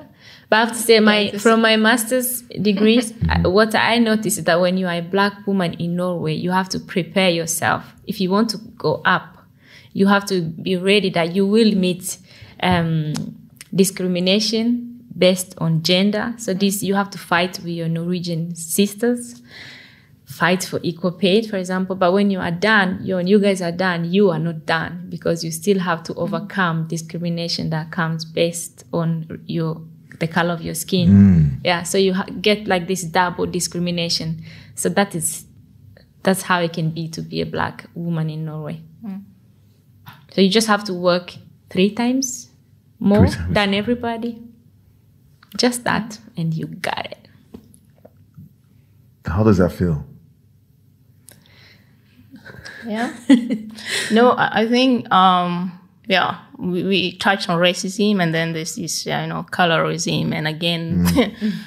but I have to say, my from my master's degrees, [laughs] what I noticed is that when you are a black woman in Norway, you have to prepare yourself. If you want to go up, you have to be ready that you will meet um, discrimination based on gender. So this you have to fight with your Norwegian sisters fight for equal pay, for example. But when you are done, you when you guys are done, you are not done because you still have to overcome discrimination that comes based on your the color of your skin. Mm. Yeah, so you ha- get like this double discrimination. So that is that's how it can be to be a black woman in Norway. Mm. So you just have to work three times more
Three times.
than everybody. Just that, and you got it.
How does that feel?
Yeah. [laughs] no, I think um yeah, we, we touched on racism and then there's this you know colorism and again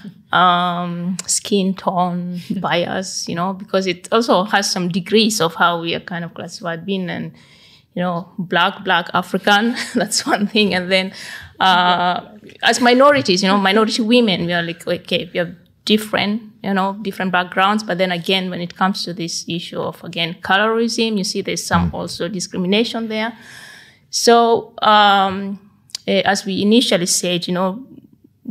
[laughs] um skin tone bias, you know, because it also has some degrees of how we are kind of classified being and you know, black, black African, [laughs] that's one thing. And then uh as minorities, you know, minority women, we are like okay, we are different, you know, different backgrounds. But then again, when it comes to this issue of again colorism, you see there's some also discrimination there. So um, eh, as we initially said, you know,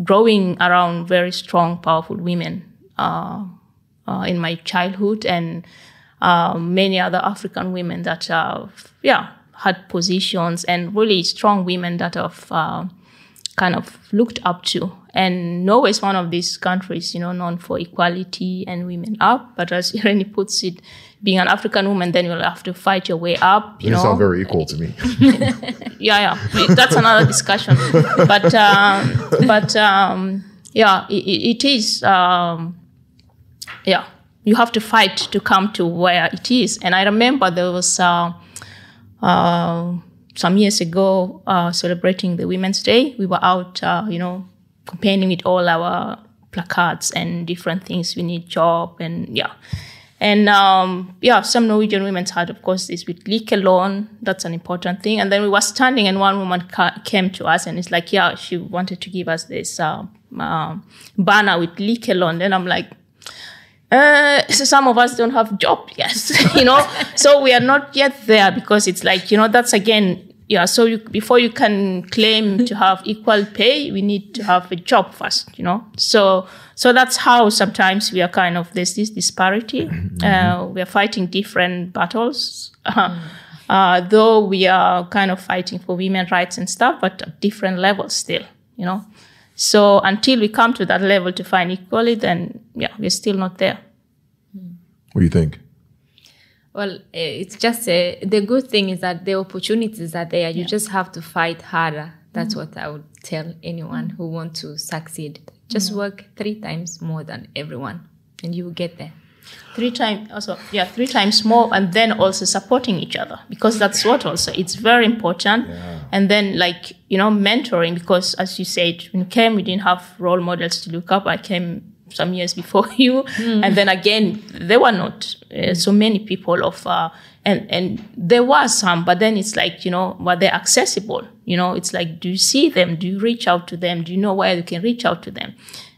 growing around very strong, powerful women uh, uh, in my childhood and uh, many other African women that have, yeah, had positions and really strong women that have uh, kind of looked up to. And Norway is one of these countries, you know, known for equality and women up. But as [laughs] Irene puts it, being an African woman, then you'll have to fight your way up. You
You
know,
sound very equal to me. [laughs]
yeah, yeah, that's another discussion. [laughs] But um, but um, yeah, it, it is. Um, yeah, you have to fight to come to where it is. And I remember there was uh, uh, some years ago uh, celebrating the Women's Day. We were out, uh, you know, campaigning with all our placards and different things. We need job and yeah. And um, yeah, some Norwegian women had, of course, this with likelønn. That's an important thing. And then we were standing, and one woman ca- came to us, and it's like, yeah, she wanted to give us this uh, uh, banner with likelønn. Then I'm like, uh, so some of us don't have job, yes, [laughs] you know. [laughs] so we are not yet there because it's like, you know, that's again yeah, so you, before you can claim to have equal pay, we need to have a job first, you know. So so that's how sometimes we are kind of there's this disparity. Mm-hmm. Uh, we are fighting different battles, uh, [laughs] uh, though we are kind of fighting for women rights and stuff, but at different levels still, you know. So until we come to that level to find equality, then yeah, we're still not there.
What do you think?
Well, eh, it's just uh, the good thing is that the opportunities are there. You yeah. just have to fight harder. That's mm-hmm. what I would tell anyone who want to succeed. Just mm-hmm. work three times more than everyone, and you will get there.
Three times, also, yeah, three times more, and then also supporting each other because that's what also it's very important. Yeah. And then, like you know, mentoring because, as you said, when you came, we didn't have role models to look up. I came some years before [laughs] you, mm. and then again, there were not uh, so many people of, uh, and and there was some, but then it's like you know, were they accessible? You know, it's like, do you see them? Do you reach out to them? Do you know where you can reach out to them?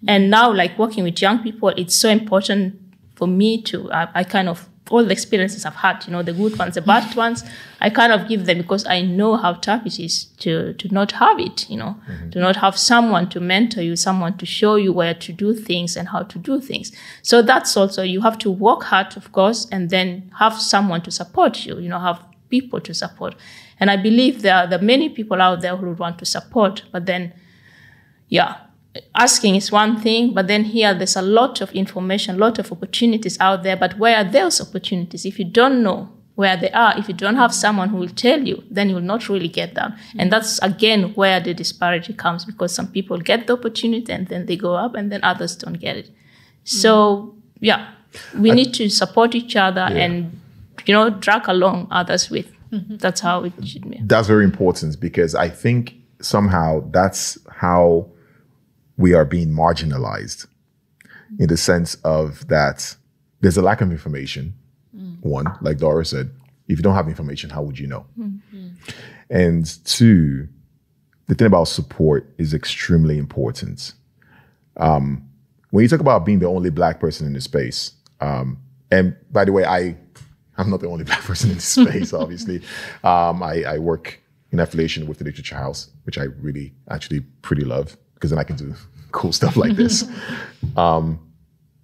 And now, like working with young people, it's so important for me to, I, I kind of all the experiences I've had, you know, the good ones, the bad ones, I kind of give them because I know how tough it is to, to not have it, you know, mm-hmm. to not have someone to mentor you, someone to show you where to do things and how to do things. So that's also, you have to work hard, of course, and then have someone to support you, you know, have people to support. And I believe there are, there are many people out there who would want to support, but then, yeah, asking is one thing, but then here there's a lot of information, a lot of opportunities out there. But where are those opportunities? If you don't know where they are, if you don't have someone who will tell you, then you will not really get them. And that's again where the disparity comes because some people get the opportunity and then they go up and then others don't get it. So yeah, we I, need to support each other yeah. and you know drag along others with. Mm-hmm. That's how it should be.
That's very important because I think somehow that's how we are being marginalized in the sense of that there's a lack of information. Mm. One, like Dora said, if you don't have information, how would you know? Mm-hmm. And two, the thing about support is extremely important. Um, when you talk about being the only black person in the space, um, and by the way, I I'm not the only [laughs] black person in the [laughs] space. obviously, um, I, I, work in affiliation with the Literature House, which I really actually pretty love because then I can do cool stuff like this. [laughs] um,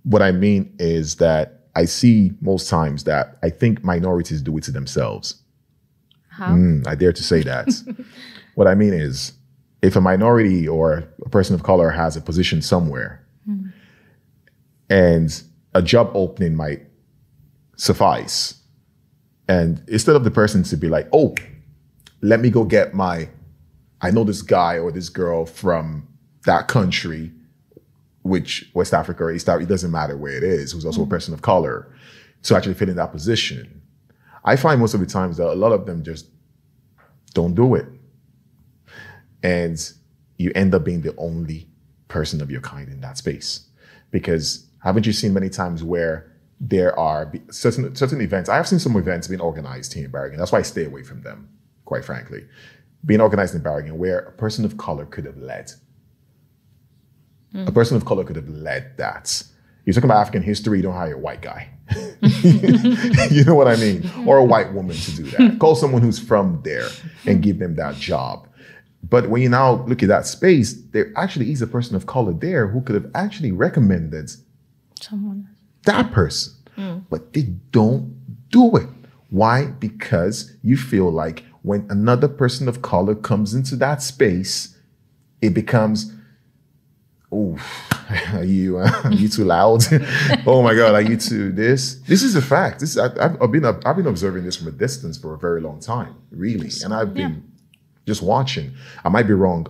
what I mean is that I see most times that I think minorities do it to themselves.
How? Mm,
I dare to say that. [laughs] what I mean is, if a minority or a person of color has a position somewhere, mm. and a job opening might suffice, and instead of the person to be like, "Oh, let me go get my," I know this guy or this girl from that country, which West Africa or East Africa, it doesn't matter where it is, who's also mm-hmm. a person of color, to actually fit in that position. I find most of the times that a lot of them just don't do it. And you end up being the only person of your kind in that space. Because haven't you seen many times where there are certain certain events? I have seen some events being organized here in Bergen. That's why I stay away from them, quite frankly. Being organized in Bergen where a person of color could have led Mm. A person of color could have led that. You're talking about African history, you don't hire a white guy. [laughs] you know what I mean? Or a white woman to do that. [laughs] Call someone who's from there and give them that job. But when you now look at that space, there actually is a person of color there who could have actually recommended
someone
that person. Mm. But they don't do it. Why? Because you feel like when another person of color comes into that space, it becomes oh, [laughs] are you uh, [laughs] are you too loud? [laughs] oh my God, are you too this? This is a fact. This I, have been I've been observing this from a distance for a very long time, really, and I've been yeah. just watching. I might be wrong,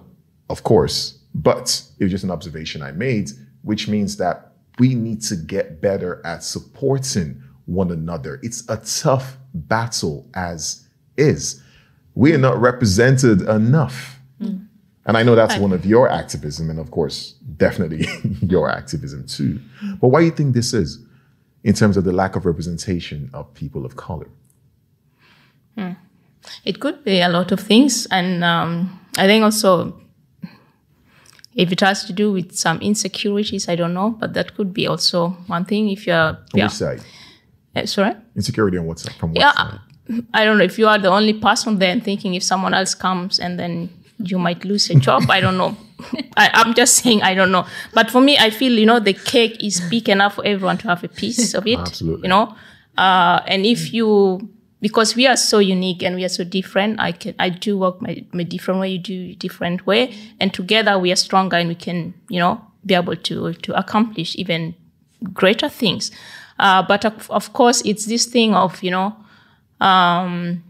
of course, But it was just an observation I made, which means that we need to get better at supporting one another. It's a tough battle as is. We are not represented enough. And I know that's one of your activism, and of course, definitely [laughs] your activism too. But why do you think this is in terms of the lack of representation of people of color?
It could be a lot of things, and um, I think also if it has to do with some insecurities, I don't know, but that could be also one thing. If you're,
On
yeah,
which side?
Uh, sorry,
Insecurity on what side? From what
yeah,
side?
I don't know if you are the only person there and thinking if someone else comes and then you might lose your job. I don't know. [laughs] I, I'm just saying I don't know. But for me, I feel you know the cake is big enough for everyone to have a piece of it.
Absolutely.
You know, uh, and if you because we are so unique and we are so different, I can I do work my, my different way, you do different way, and together we are stronger and we can you know be able to to accomplish even greater things. Uh, but of, of course, it's this thing of you know um,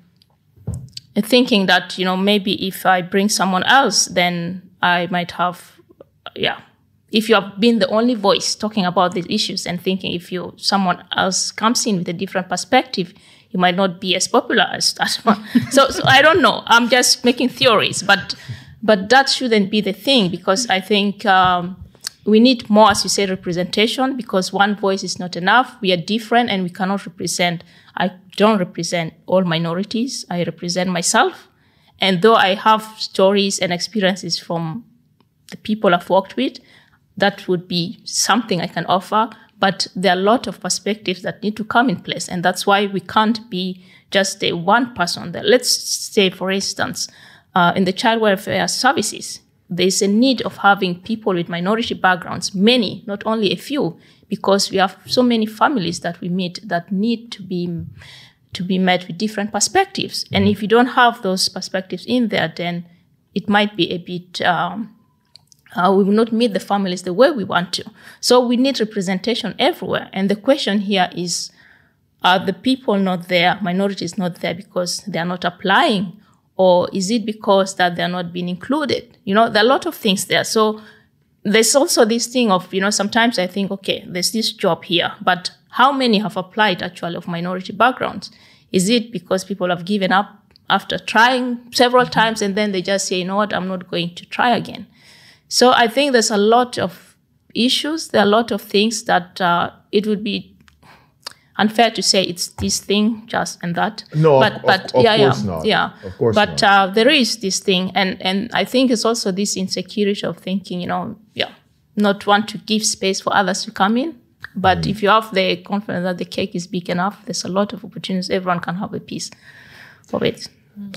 thinking that you know maybe if I bring someone else, then I might have, yeah. If you have been the only voice talking about these issues and thinking if you someone else comes in with a different perspective, you might not be as popular [laughs] as that one. so, so I don't know. I'm just making theories, but but that shouldn't be the thing because I think um, we need more, as you say, representation because one voice is not enough. We are different and we cannot represent. I don't represent all minorities. I represent myself. And though I have stories and experiences from the people I've worked with, that would be something I can offer. But there are a lot of perspectives that need to come in place. And that's why we can't be just a one person there. Let's say, for instance, uh, in the child welfare services, there's a need of having people with minority backgrounds, many, not only a few, because we have so many families that we meet that need to be to be met with different perspectives. And if you don't have those perspectives in there, then it might be a bit um, uh, we will not meet the families the way we want to. So we need representation everywhere. And the question here is, are the people not there, minorities not there because they are not applying? Or is it because that they're not being included? You know, there are a lot of things there. So there's also this thing of, you know, sometimes I think, okay, there's this job here, but how many have applied actually of minority backgrounds? Is it because people have given up after trying several times and then they just say, you know what, I'm not going to try again? So I think there's a lot of issues. There are a lot of things that uh, it would be unfair to say it's this thing just and that.
No,
but
of-
but
of
yeah,
course
yeah,
not.
yeah.
Of course
but
not.
Uh, there is this thing, and and I think it's also this insecurity of thinking, you know, yeah, not want to give space for others to come in. But
Mm.
if you have the confidence that the cake is big enough, there's a lot of opportunities. Everyone can have a piece of it.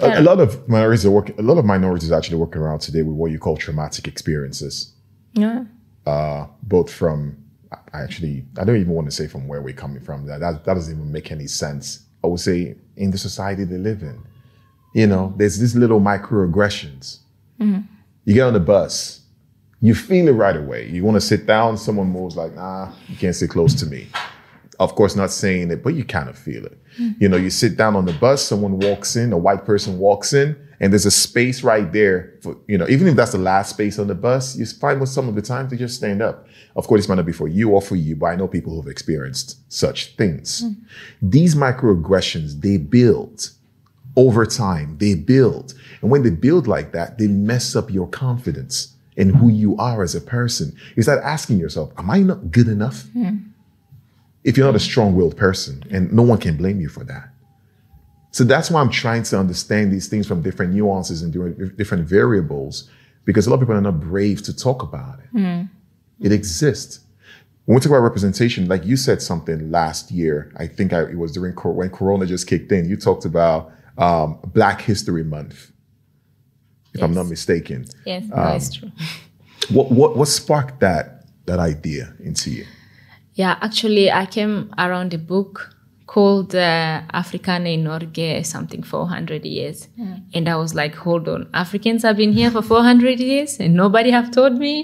A, a lot of minorities are working. A lot of minorities are actually working around today with what you call traumatic experiences,
Yeah.
Uh, both from. I actually, I don't even want to say from where we're coming from. That that, that doesn't even make any sense. I would say in the society they live in, you know, there's these little microaggressions. Mm-hmm. You get on the bus, you feel it right away. You want to sit down, someone moves like, nah, you can't sit close to me. Of course, not saying it, but you kind of feel it. Mm-hmm. You know, you sit down on the bus, someone walks in, a white person walks in, and there's a space right there for, you know, even if that's the last space on the bus, you find with some of the time to just stand up. Of course, this might not be for you or for you, but I know people who've experienced such things. Hmm. These microaggressions, they build over time, they build. And when they build like that, they mess up your confidence in who you are as a person. You start asking yourself, Am I not good enough? Hmm. If you're not a strong willed person, and no one can blame you for that. So that's why I'm trying to understand these things from different nuances and different- different variables, because a lot of people are not brave to talk about it. It exists. When we talk about representation, like you said something last year, I think I, it was during when Corona just kicked in. You talked about um, Black History Month, if I'm not mistaken.
Yes,
Um,
that's true. [laughs]
What what what sparked that that idea into you?
Yeah, actually, I came around the book called uh, Africana in Norge, something 400 years. And I was like, hold on, Africans have been here for 400 years and nobody have told me.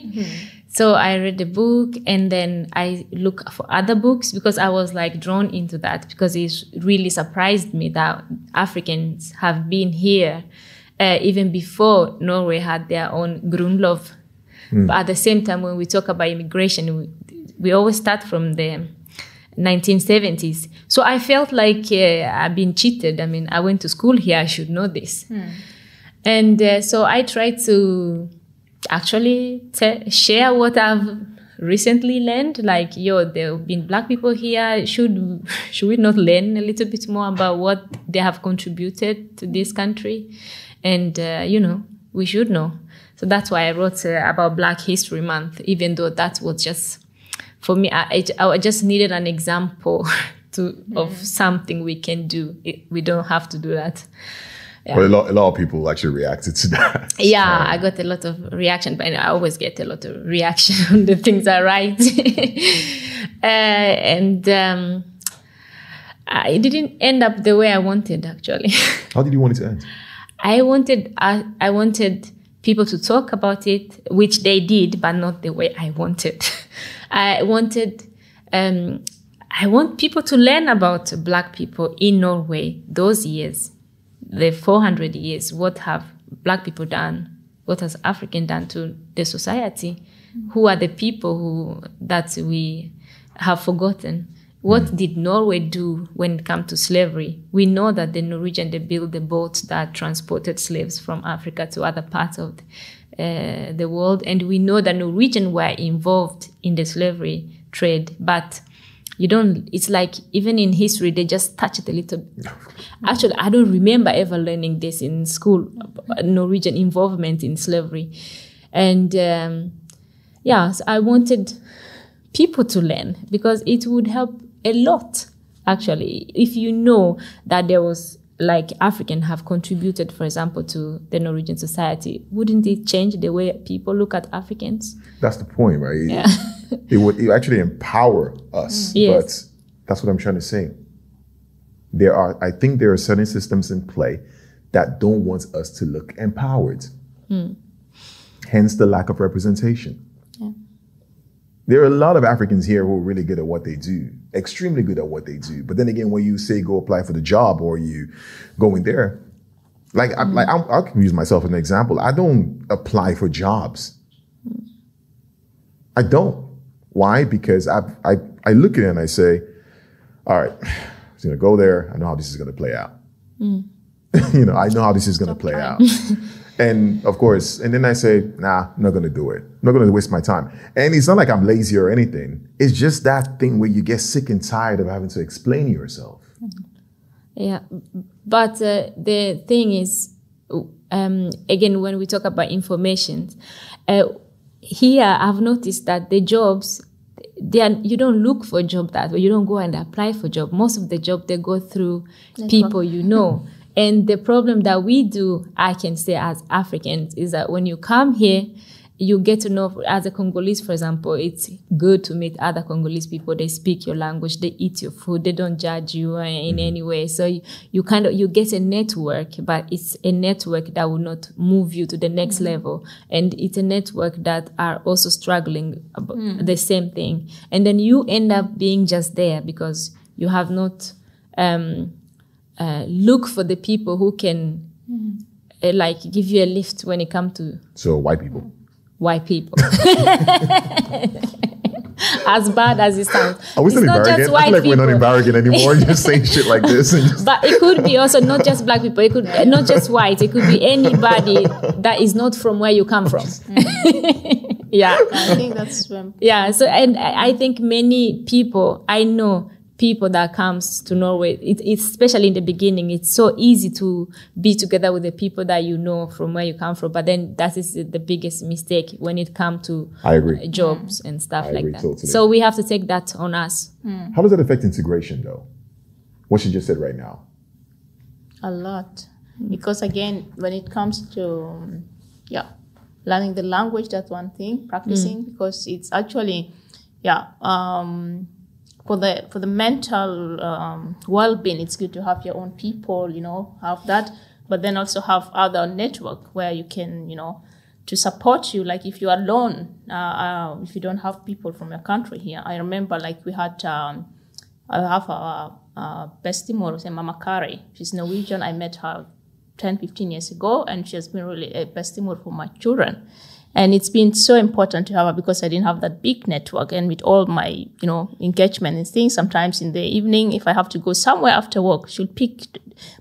So I read the book and then I look for other books because I was like drawn into that because it really surprised me that Africans have been here uh, even before Norway had their own Grunnlov. But at the same time, when we talk about immigration, we, we always start from the 1970s. So I felt like uh, I've been cheated. I mean, I went to school here, I should know this. And uh, so I tried to actually te- share what I've recently learned. Like, yo, there have been black people here. Should should we not learn a little bit more about what they have contributed to this country? And uh, you know, we should know. So that's why I wrote uh, about Black History Month, even though that was just for me. I, I, I just needed an example [laughs] to of something we can do. It, we don't have to do that.
But a lot, a lot of people actually reacted to [laughs] that.
Yeah, I got a lot of reaction, but I always get a lot of reaction [laughs] on the things I write. uh, and um, I didn't end up the way I wanted, actually.
How did you want it to end?
I wanted I, I wanted people to talk about it, which they did, but not the way I wanted. I wanted um, I want people to learn about black people in Norway those years, the 400 years. What have black people done? What has African done to the society? Who are the people who that we have forgotten? What did Norway do when it comes to slavery? We know that the Norwegian they built the boats that transported slaves from Africa to other parts of uh, the world, and we know that Norwegian were involved in the slavery trade, but you don't it's like even in history they just touch it a little actually i don't remember ever learning this in school norwegian involvement in slavery. And um, yeah so i wanted people to learn because it would help a lot actually. If you know that there was like african have contributed for example to the norwegian society wouldn't it change the way people look at africans
That's the point, right? It-
yeah [laughs]
It would it actually empower us. Mm.
Yes.
But that's what I'm trying to say. There are, I think there are certain systems in play that don't want us to look empowered. Mm. Hence the lack of representation. Yeah. There are a lot of Africans here who are really good at what they do, extremely good at what they do. But then again, when you say go apply for the job or you go in there, like, I, like I'm, I can use myself as an example. I don't apply for jobs. I don't. Why? Because I, I, I look at it and I say, all right, I'm going to go there. I know how this is going to play out. Mm. [laughs] you know, I know how this is going to play out. [laughs] and of course, and then I say, nah, I'm not going to do it. I'm not going to waste my time. And it's not like I'm lazy or anything. It's just that thing where you get sick and tired of having to explain yourself.
Yeah, but uh, the thing is, um, again, when we talk about information, uh, here I've noticed that the jobs, they are, you don't look for a job that way. You don't go and apply for a job. Most of the job they go through people you know. [laughs] And the problem that we do, I can say as Africans, is that when you come here, you get to know as a Congolese, for example, it's good to meet other Congolese people. They speak your language, they eat your food, they don't judge you in mm-hmm. any way. So you, you kind of you get a network, but it's a network that will not move you to the next mm-hmm. level. And it's a network that are also struggling about mm. the same thing. And then you end up being just there because you have not um, uh, look for the people who can uh, like give you a lift when it comes to
So white people.
white people. [laughs] as bad as it sounds.
Are we
It's
still in
not
Barragan?
just
I
white
feel like we're not in
people.
Barragan anymore. just saying shit like this. And just,
But it could be also not just black people. It could not just white. It could be anybody that is not from where you come from. [laughs] yeah,
I think that's um,
yeah. So and I I think many people I know people that comes to Norway. It, it's especially in the beginning. It's so easy to be together with the people that you know from where you come from. But then that is the biggest mistake when it comes to
I agree.
jobs and stuff
I
like
agree
that.
totally.
So we have to take that on us.
How does that affect integration, though? What she just said right now.
a lot because again when it comes to um, yeah learning the language that's one thing practicing because it's actually yeah um for the for the mental um, well-being it's good to have your own people you know have that but then also have other network where you can you know to support you like if you're alone uh, uh, if you don't have people from your country here i remember like we had um, I have a, a bestie say Mama Kari. She's Norwegian. I met her 10, 15 years ago, and she has been really a bestie for my children. And it's been so important to have it because I didn't have that big network. And with all my, you know, engagement and things, sometimes in the evening, if I have to go somewhere after work, she'll pick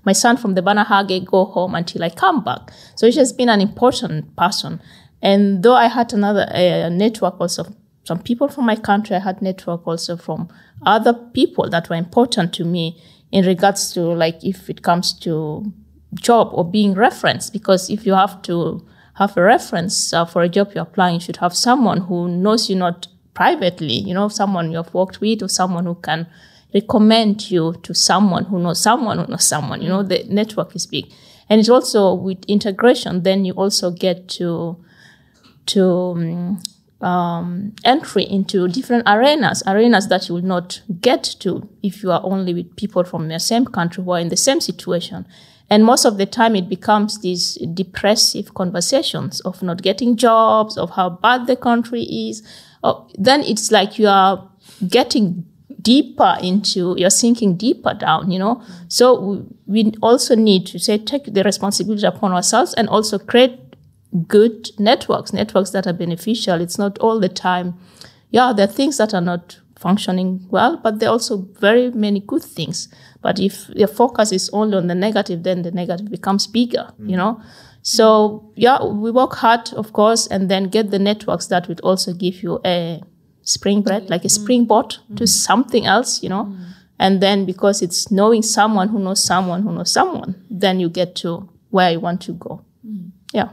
my son from the Barnehage, go home until I come back. So she's been an important person. And though I had another network also, some people from my country, I had network also from other people that were important to me in regards to like if it comes to job or being referenced. Because if you have to have a reference uh, for a job you're applying, you should have someone who knows you not privately, you know, someone you have worked with or someone who can recommend you to someone who knows someone who knows someone. You know, the network is big. And it's also with integration, then you also get to, to, um, um, entry into different arenas, arenas that you will not get to if you are only with people from the same country who are in the same situation. And most of the time, it becomes these depressive conversations of not getting jobs, of how bad the country is. Oh, then it's like you are getting deeper into, you're sinking deeper down, you know? So we also need to say, take the responsibility upon ourselves and also create good networks, networks that are beneficial. It's not all the time. Yeah, there are things that are not functioning well, but there are also very many good things. But if your focus is only on the negative, then the negative becomes bigger, mm. you know? So yeah, we work hard, of course, and then get the networks that would also give you a springboard, like a springboard mm. to something else, you know? Mm. And then because it's knowing someone who knows someone who knows someone, then you get to where you want to go. Mm. Yeah.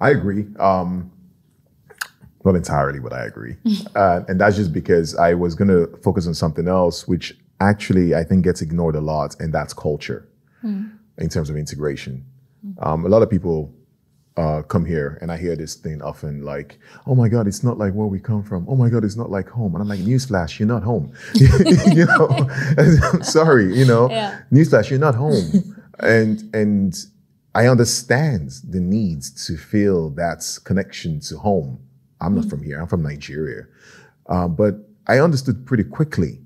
I agree. Um, not entirely, but I agree. [laughs] uh, and that's just because I was going to focus on something else, which actually I think gets ignored a lot, and that's culture mm. in terms of integration. Um, a lot of people uh, come here, and I hear this thing often like, "Oh my God, it's not like where we come from. Oh my God, it's not like home." And I'm like, "Newsflash, you're not home." [laughs] you know, I'm [laughs] sorry, you know, yeah. newsflash, you're not home. and and I understand the need to feel that connection to home. I'm not mm from here. I'm from Nigeria. Uh, but I understood pretty quickly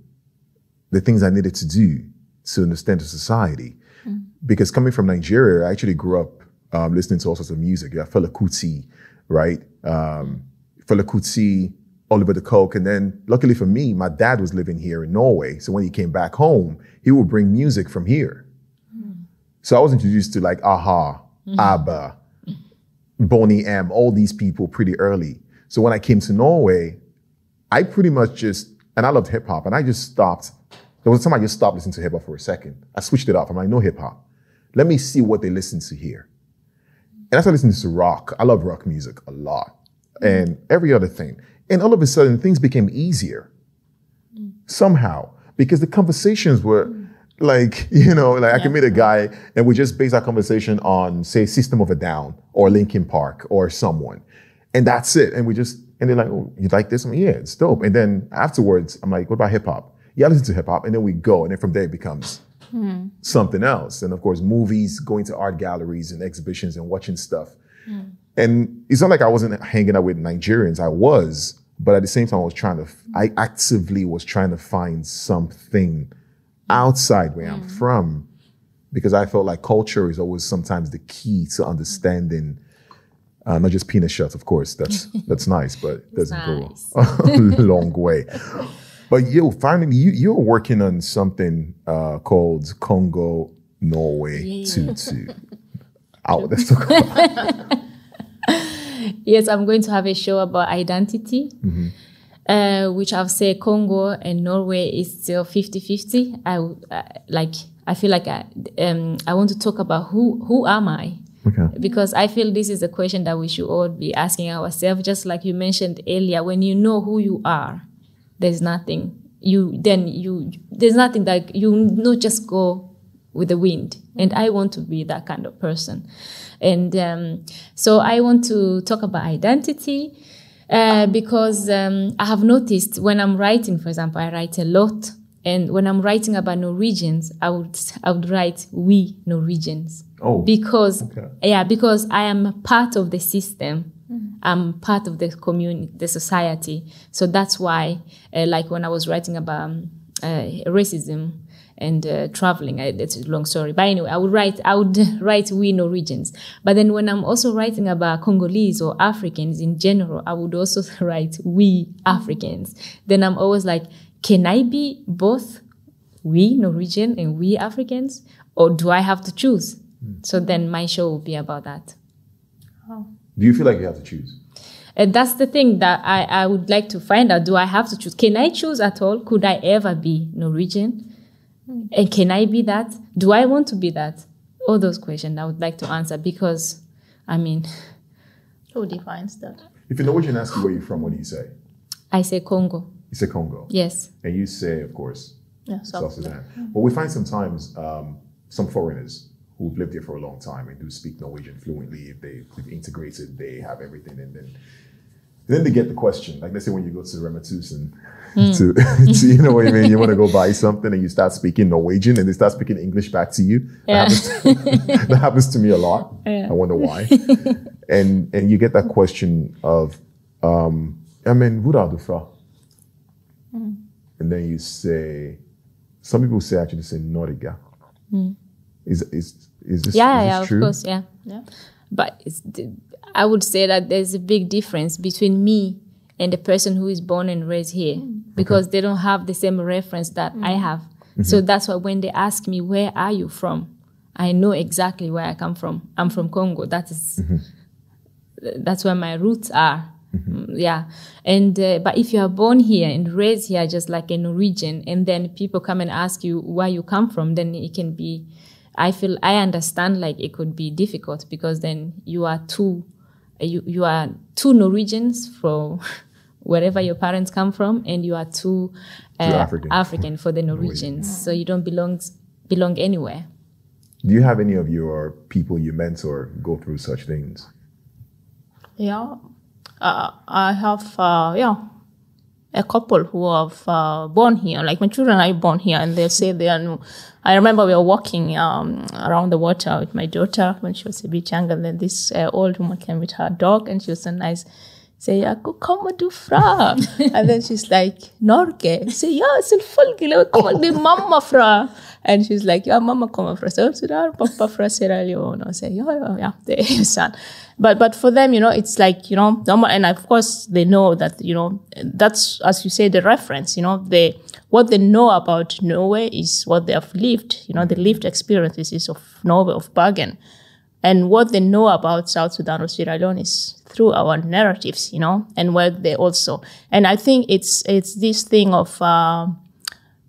the things I needed to do to understand the society. mm Because coming from Nigeria, I actually grew up um, listening to all sorts of music. Yeah, Fela Kuti, right? Um, Fela Kuti, Oliver De Coque. And then luckily for me, my dad was living here in Norway. So when he came back home, he would bring music from here. So I was introduced to like a-ha, mm-hmm. ABBA, Boney M, all these people pretty early. So when I came to Norway, I pretty much just, and I loved hip hop, and I just stopped. There was a time I just stopped listening to hip hop for a second. I switched it off. I'm like, no hip hop. Let me see what they listen to here. And I started listening to rock. I love rock music a lot, mm. and every other thing. And all of a sudden, things became easier mm. somehow because the conversations were mm. like [laughs] you know like yeah. i can meet a guy and we just base our conversation on say system of a down or linkin park or someone and that's it and we just and they're like oh you like this I'm like, yeah it's dope and then afterwards i'm like what about hip-hop yeah I listen to hip-hop and then we go and then from there it becomes mm. something else and of course movies going to art galleries and exhibitions and watching stuff mm. and it's not like i wasn't hanging out with nigerians i was but at the same time i was trying to i actively was trying to find something outside where mm. I'm from because I felt like culture is always sometimes the key to understanding uh, not just peanut shells, of course. That's [laughs] that's nice, but it doesn't nice. go [laughs] a long way. [laughs] But you finally you you're working on something uh, called Congo Norway yeah. Tutu. [laughs] Out. Let's talk about. [laughs]
yes, I'm going to have a show about identity. Mm-hmm uh, which I've said Congo and Norway is still 50-50. I uh, like I feel like I, um, I want to talk about who who am I? Okay. Because I feel this is a question that we should all be asking ourselves. Just like you mentioned earlier, when you know who you are, there's nothing you then you there's nothing that you not just go with the wind. And I want to be that kind of person. And um, so I want to talk about identity uh, because um, I have noticed when I'm writing, for example, I write a lot. And when I'm writing about Norwegians, I would I would write we Norwegians.
Oh,
because okay. yeah, because I am part of the system. I'm part of the community, the society. So that's why, uh, like when I was writing about um, uh, racism, and uh, traveling. I, it's a long story, but anyway, I would write. I would [laughs] write we Norwegians. But then when I'm also writing about Congolese or Africans in general, I would also [laughs] write we Africans. Then I'm always like, can I be both we Norwegian and we Africans, or do I have to choose? So then my show will be about that.
Do you feel like you have to choose?
And that's the thing that I, I would like to find out. Do I have to choose? Can I choose at all? Could I ever be Norwegian? And can I be that? Do I want to be that? All those questions I would like to answer because, I mean,
Who defines that?
If a Norwegian asks you where you're from, what do you say?
I say Congo.
You say Congo.
Yes.
And you say, of course,
Yeah,
South
so
Sudan. But we find sometimes um, some foreigners who've lived here for a long time and do speak Norwegian fluently. If they, they've integrated, they have everything, and then then they get the question. Like let's say when you go to Rema 1000, to, [laughs] to you know what I mean. You want to go buy [laughs] something and you start speaking Norwegian and they start speaking English back to you.
Yeah.
That, happens, [laughs] that happens to me a lot.
Yeah.
I wonder why. and and you get that question of, um, I mean, hvor er du fra? And then you say, some people say actually say Norge. Is is is this,
Yeah,
is
yeah,
this
of course, yeah.
Yeah.
But it's, I would say that there's a big difference between me and the person who is born and raised here hmm. because they don't have the same reference that I hmm. have. Mm-hmm. So that's why when they ask me, where are you from? I know exactly where I come from. I'm from Congo. That is, mm-hmm. that's where my roots are. Mm-hmm. Mm, Yeah. And, uh, but if you are born here and raised here just like a Norwegian and then people come and ask you where you come from, then it can be, I feel, I understand like it could be difficult because then you are two, you, you are two Norwegians from [laughs] wherever your parents come from and you are two, uh,
African.
African for the Norwegians. So you don't belong, belong anywhere.
Do you have any of your people you mentor go through such things?
Yeah, uh, I have uh, yeah a couple who have uh, born here. Like my children are born here, and they say they are new. I remember we were walking um, around the water with my daughter when she was a bit younger. And then this uh, old woman came with her dog, and she was so nice. Say, come du fra? [laughs] and then she's like, Norge. Say, yeah, ja, selvfølgelig. Var kommer din [laughs] mamma fra? And she's like, ja, mamma kommer fra South Sudan, pappa fra Sierra Leone. I say, yeah, yeah, yeah, är ju. [laughs] But, but for them, you know, it's like, you know, normal, and of course they know that, you know, that's, as you say, the reference, you know, they, what they know about Norway is what they have lived, you know, the lived experiences of Norway, of Bergen. And what they know about South Sudan or Sierra Leone is through our narratives, you know, and where they also. And I think it's it's this thing of uh,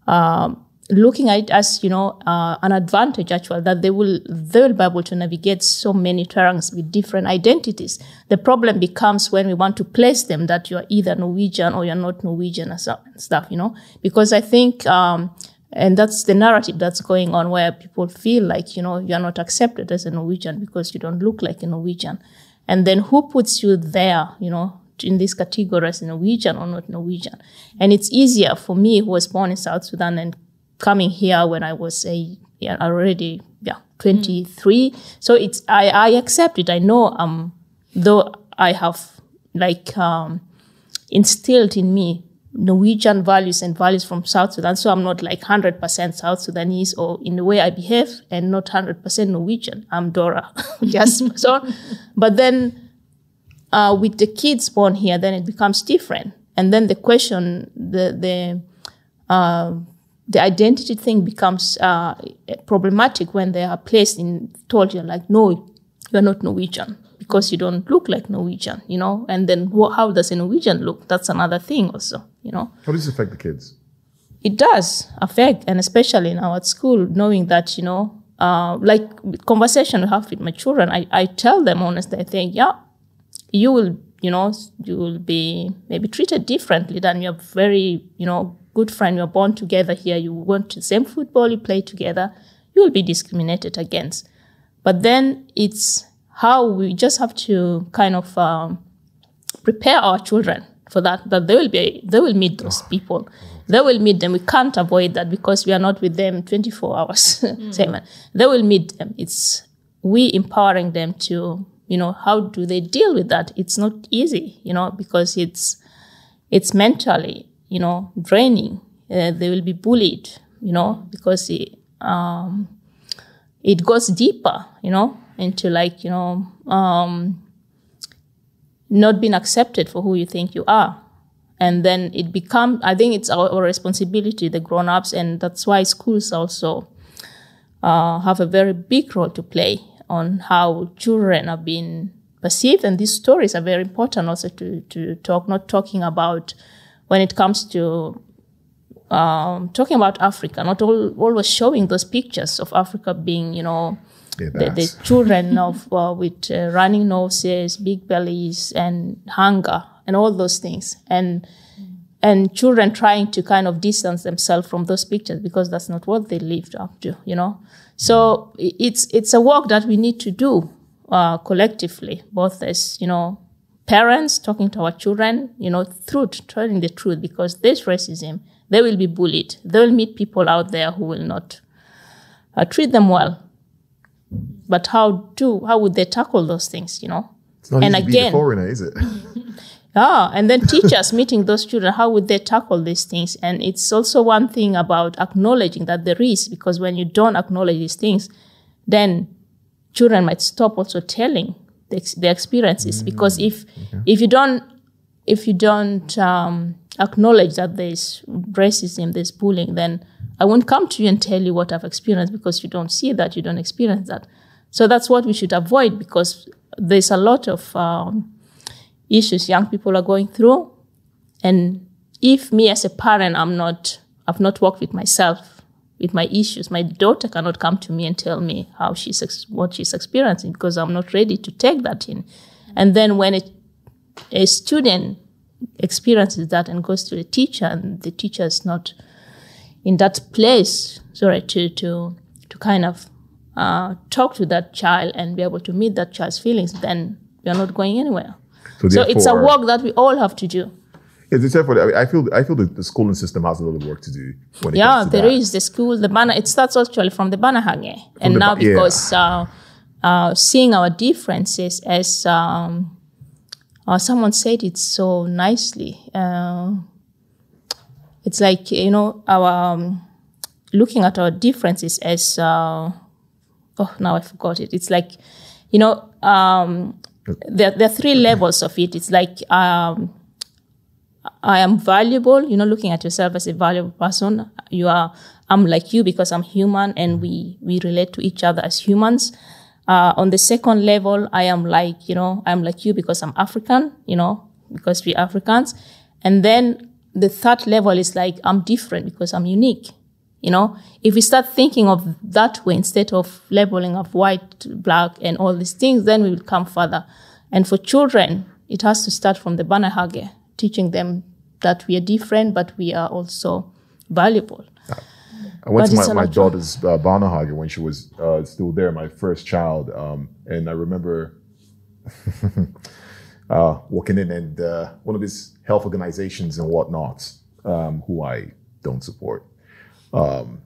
um looking at it as you know uh, an advantage actually that they will they will be able to navigate so many terrains with different identities. The problem becomes when we want to place them that you are either Norwegian or you're not Norwegian and stuff, you know, because I think. Um, and that's the narrative that's going on where people feel like, you know, you're not accepted as a Norwegian because you don't look like a Norwegian. And then who puts you there, you know, in this category as Norwegian or not Norwegian? And it's easier for me who was born in South Sudan and coming here when I was a yeah, already yeah, 23. So it's I, I accept it. I know um though I have like um instilled in me Norwegian values and values from South Sudan. So I'm not like 100% South Sudanese or in the way I behave and not 100% Norwegian. I'm Dora. [laughs] yes. So, but then uh, with the kids born here, then it becomes different. And then the question, the, the, uh, the identity thing becomes uh, problematic when they are placed in, told you like, no, you're not Norwegian because you don't look like Norwegian, you know? And then wh- how does a Norwegian look? That's another thing also, you know?
How does it affect the kids?
It does affect, and especially now at school, knowing that, you know, uh, like conversation I have with my children, I, I tell them honestly, I think, yeah, you will, you know, you will be maybe treated differently than your very, you know, good friend. You're born together here. You went to the same football. You play together. You will be discriminated against. But then it's how we just have to kind of um, prepare our children for that. That they will be, they will meet those people. They will meet them. We can't avoid that because we are not with them 24 hours, [laughs] seven. They will meet them. It's we empowering them to, you know, how do they deal with that? It's not easy, you know, because it's, it's mentally, you know, draining. Uh, they will be bullied. you know, because it, um, it goes deeper, you know, into like, you know, um, not being accepted for who you think you are. And then it become, I think it's our, our responsibility, the grown-ups, and that's why schools also uh, have a very big role to play on how children are being perceived. And these stories are very important also to, to talk, not talking about when it comes to um, talking about Africa, not all, always showing those pictures of Africa being, you know, the, the [laughs] children of uh, with uh, running noses, big bellies, and hunger, and all those things, and and children trying to kind of distance themselves from those pictures because that's not what they lived up to, you know. So it's it's a work that we need to do uh, collectively, both as you know, parents talking to our children, you know, truth, telling the truth, because there's racism. They will be bullied. They will meet people out there who will not uh, treat them well. But how do how would they tackle those things, you know?
It's not
and
easy to be the
again-
foreigner, is it? [laughs]
Yeah, and then teachers meeting those children, how would they tackle these things? And it's also one thing about acknowledging that there is, because when you don't acknowledge these things, then children might stop also telling the, experiences. Because if if you don't if you don't um, acknowledge that there's racism, there's bullying, then I won't come to you and tell you what I've experienced because you don't see that, you don't experience that. So that's what we should avoid because there's a lot of um, issues young people are going through. And if me as a parent, I'm not, I've not worked with myself, with my issues, my daughter cannot come to me and tell me how she's, what she's experiencing because I'm not ready to take that in. And then when a student experiences that and goes to the teacher and the teacher is not in that place, sorry, to, to, to kind of uh, talk to that child and be able to meet that child's feelings, then we are not going anywhere. So it's a work that we all have to do.
Yeah, it's therefore, I I feel I feel that the schooling system has a lot of work to do when it
Yeah,
comes to
there
that.
is the school, the banner. It starts actually from the Barnehage, and
the
now
Ba- yeah.
because uh, uh, seeing our differences as um, uh, someone said it so nicely. Uh, it's like you know our um, looking at our differences as uh, oh now I forgot it. It's like you know um, there there are three levels of it. It's like um, I am valuable, you know, looking at yourself as a valuable person. You are, I'm like you because I'm human and we, we relate to each other as humans. Uh, on the second level, I am like, you know, I'm like you because I'm African, you know, because we're Africans. And then the third level is like, I'm different because I'm unique. You know, if we start thinking of that way instead of labeling of white, black, and all these things, then we will come further. And for children, it has to start from the Barnehage, teaching them that we are different, but we are also valuable.
I went
But
to my, my daughter's uh, Barnehage when she was uh, still there, my first child, um, and I remember [laughs] uh, walking in and uh, one of these health organizations and whatnot, um, who I don't support, um,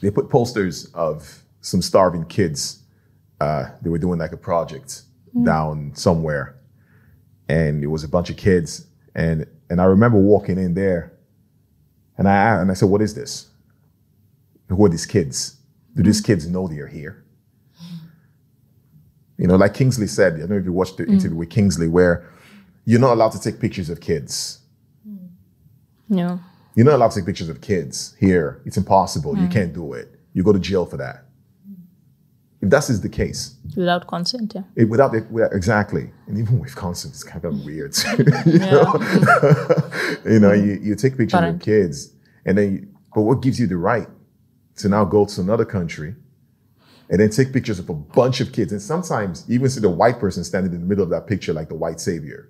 they put posters of some starving kids. Uh, they were doing like a project down somewhere, and it was a bunch of kids, and and I remember walking in there, and I and I said, "What is this?" who are these kids? Do these kids know they are here? You know, like Kingsley said, I don't know if you watched the interview with Kingsley, where you're not allowed to take pictures of kids.
Yeah.
You're not allowed to take pictures of kids here. It's impossible. You hmm. can't do it. You go to jail for that. If that is the case,
Without consent, yeah.
it, without it, without- exactly, and even with consent, it's kind of weird. [laughs] [laughs] you know, you, know you, you take pictures of
Parent.
kids, and then, you, but what gives you the right to now go to another country and then take pictures of a bunch of kids, and sometimes even see the white person standing in the middle of that picture, like the white savior.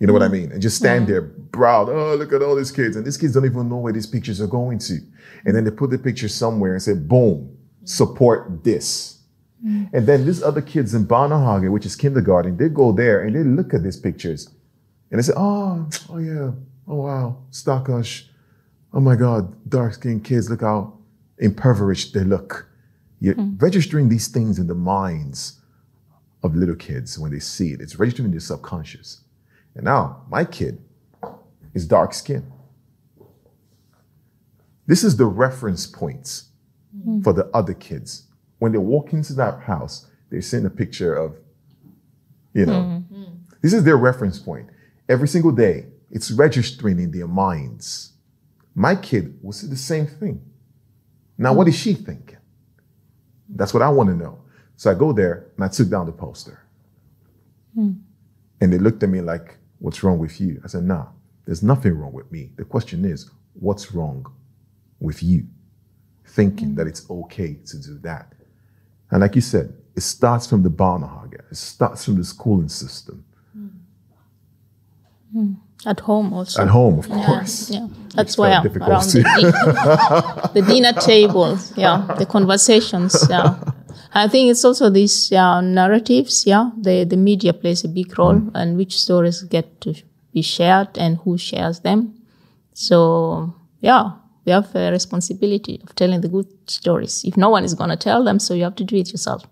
You know what I mean? And just stand there, proud. Oh, look at all these kids, and these kids don't even know where these pictures are going to. And then they put the picture somewhere and say, "Boom, support this." Mm. And then these other kids in Barnehage, which is kindergarten, they go there and they look at these pictures and they say, oh, oh yeah, oh wow, stakkars. Oh my God, dark skinned kids, look how impoverished they look. You're mm. registering these things in the minds of little kids when they see it. It's registering in their subconscious. And now my kid is dark skinned. This is the reference points mm-hmm. for the other kids. When they walk into that house, they're seeing a picture of, you know, mm-hmm. this is their reference point. Every single day, it's registering in their minds. My kid will see the same thing. Now, what is she thinking? That's what I want to know. So I go there and I took down the poster. Hmm. And they looked at me like, What's wrong with you? I said, Nah, there's nothing wrong with me. The question is, What's wrong with you? Thinking mm. that it's okay to do that. And like you said, it starts from the Barnehage, it starts from the schooling system. Mm. Mm.
At home also.
At home, of
Yeah,
course.
Yeah, that's why
very
I'm
difficult
around the, [laughs] the dinner table. Yeah, the conversations. Yeah, I think it's also these yeah, narratives. Yeah, the the media plays a big role,
Mm.
and which stories get to be shared and who shares them. So yeah, we have a responsibility of telling the good stories. If no one is going to tell them, so you have to do it yourself,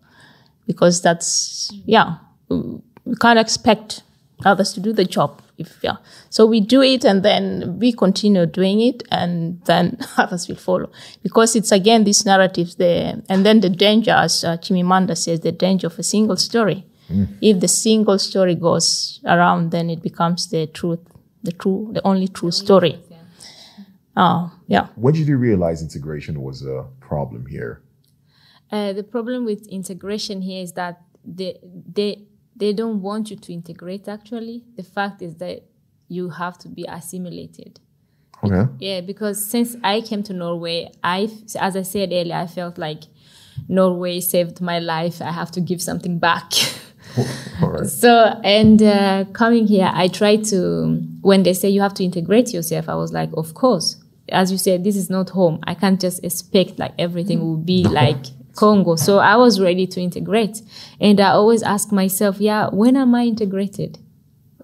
because that's yeah, we can't expect others to do the job if yeah. So we do it and then we continue doing it and then [laughs] others will follow. Because it's again these narratives there and then the danger as uh, Chimamanda says the danger of a single story. If the single story goes around then it becomes the truth the true the only true story. oh yeah.
When did you realize integration was a problem here?
Uh, the problem with integration here is that the, they they don't want you to integrate. Actually, the fact is that you have to be assimilated.
Okay.
Yeah, because since I came to Norway, I, as I said earlier, I felt like Norway saved my life. I have to give something back. [laughs]
All right.
So, and uh, coming here, I try to, when they say you have to integrate yourself, I was like, of course. As you said, this is not home. I can't just expect like everything will be like Congo. So I was ready to integrate. And I always ask myself, yeah, when am I integrated?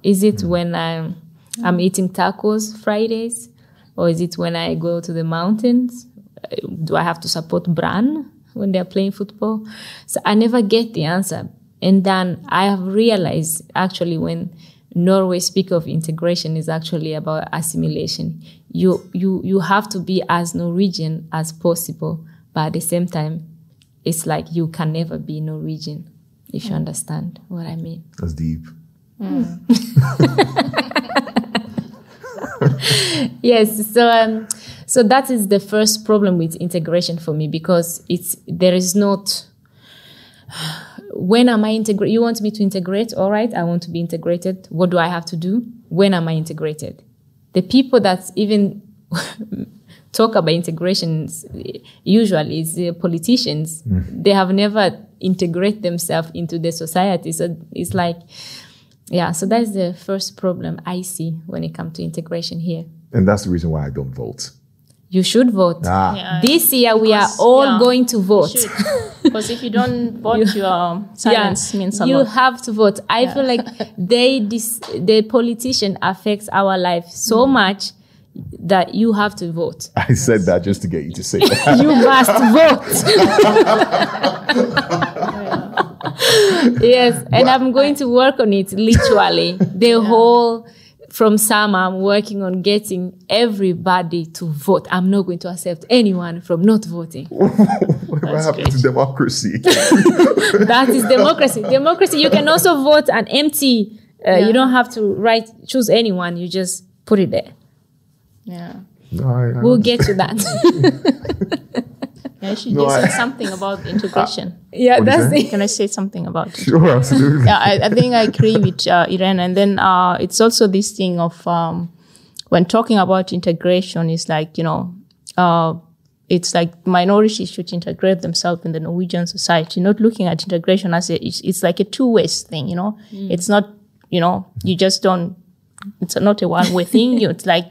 Is it when I'm, I'm eating tacos Fridays? Or is it when I go to the mountains? Uh, Do I have to support Brann when they're playing football? So I never get the answer. And then I have realized actually when Norway speak of integration is actually about assimilation. You you you have to be as Norwegian as possible, but at the same time, it's like you can never be Norwegian, if you understand what I mean.
That's deep. [laughs]
yes so um, so that is the first problem with integration for me because it's there is not [sighs] when am i integrate you want me to integrate all right i want to be integrated what do i have to do when am i integrated the people that even [laughs] talk about integrations usually is uh, politicians they have never integrate themselves into the society so it's like yeah so that's the first problem i see when it comes to integration here
And that's the reason why I don't vote.
you should vote.
Ah,
Yeah,
This year we are all
yeah,
going to vote. [laughs]
because if you don't [laughs] vote your silence means a
you
lot
have to vote. I feel like they dis- the politician affects our life so
Mm.
much that you have to vote.
I said that just to get you to say that. [laughs]
You must vote. [laughs] yes, and I'm going to work on it literally. The whole from summer, I'm working on getting everybody to vote. I'm not going to accept anyone from not voting. [laughs]
Whatever happened to democracy?
that is democracy. Democracy. You can also vote an empty. Uh, You don't have to write choose anyone. You just put it there.
Yeah
no, I, I
We'll get to that. [laughs]
yeah, I should
No,
just
I-
say something about integration [laughs]
yeah,
What
that's
say?
it.
can I say something about it
Sure, absolutely.
yeah, I, I think I agree with uh, Irene. And then uh, it's also this thing of um, when talking about integration, is like, you know, uh, it's like minorities should integrate themselves in the Norwegian society, not looking at integration as a, it's, it's like a two ways thing, you know? It's not, you know, you just don't, it's not a one way thing. [laughs] You, it's like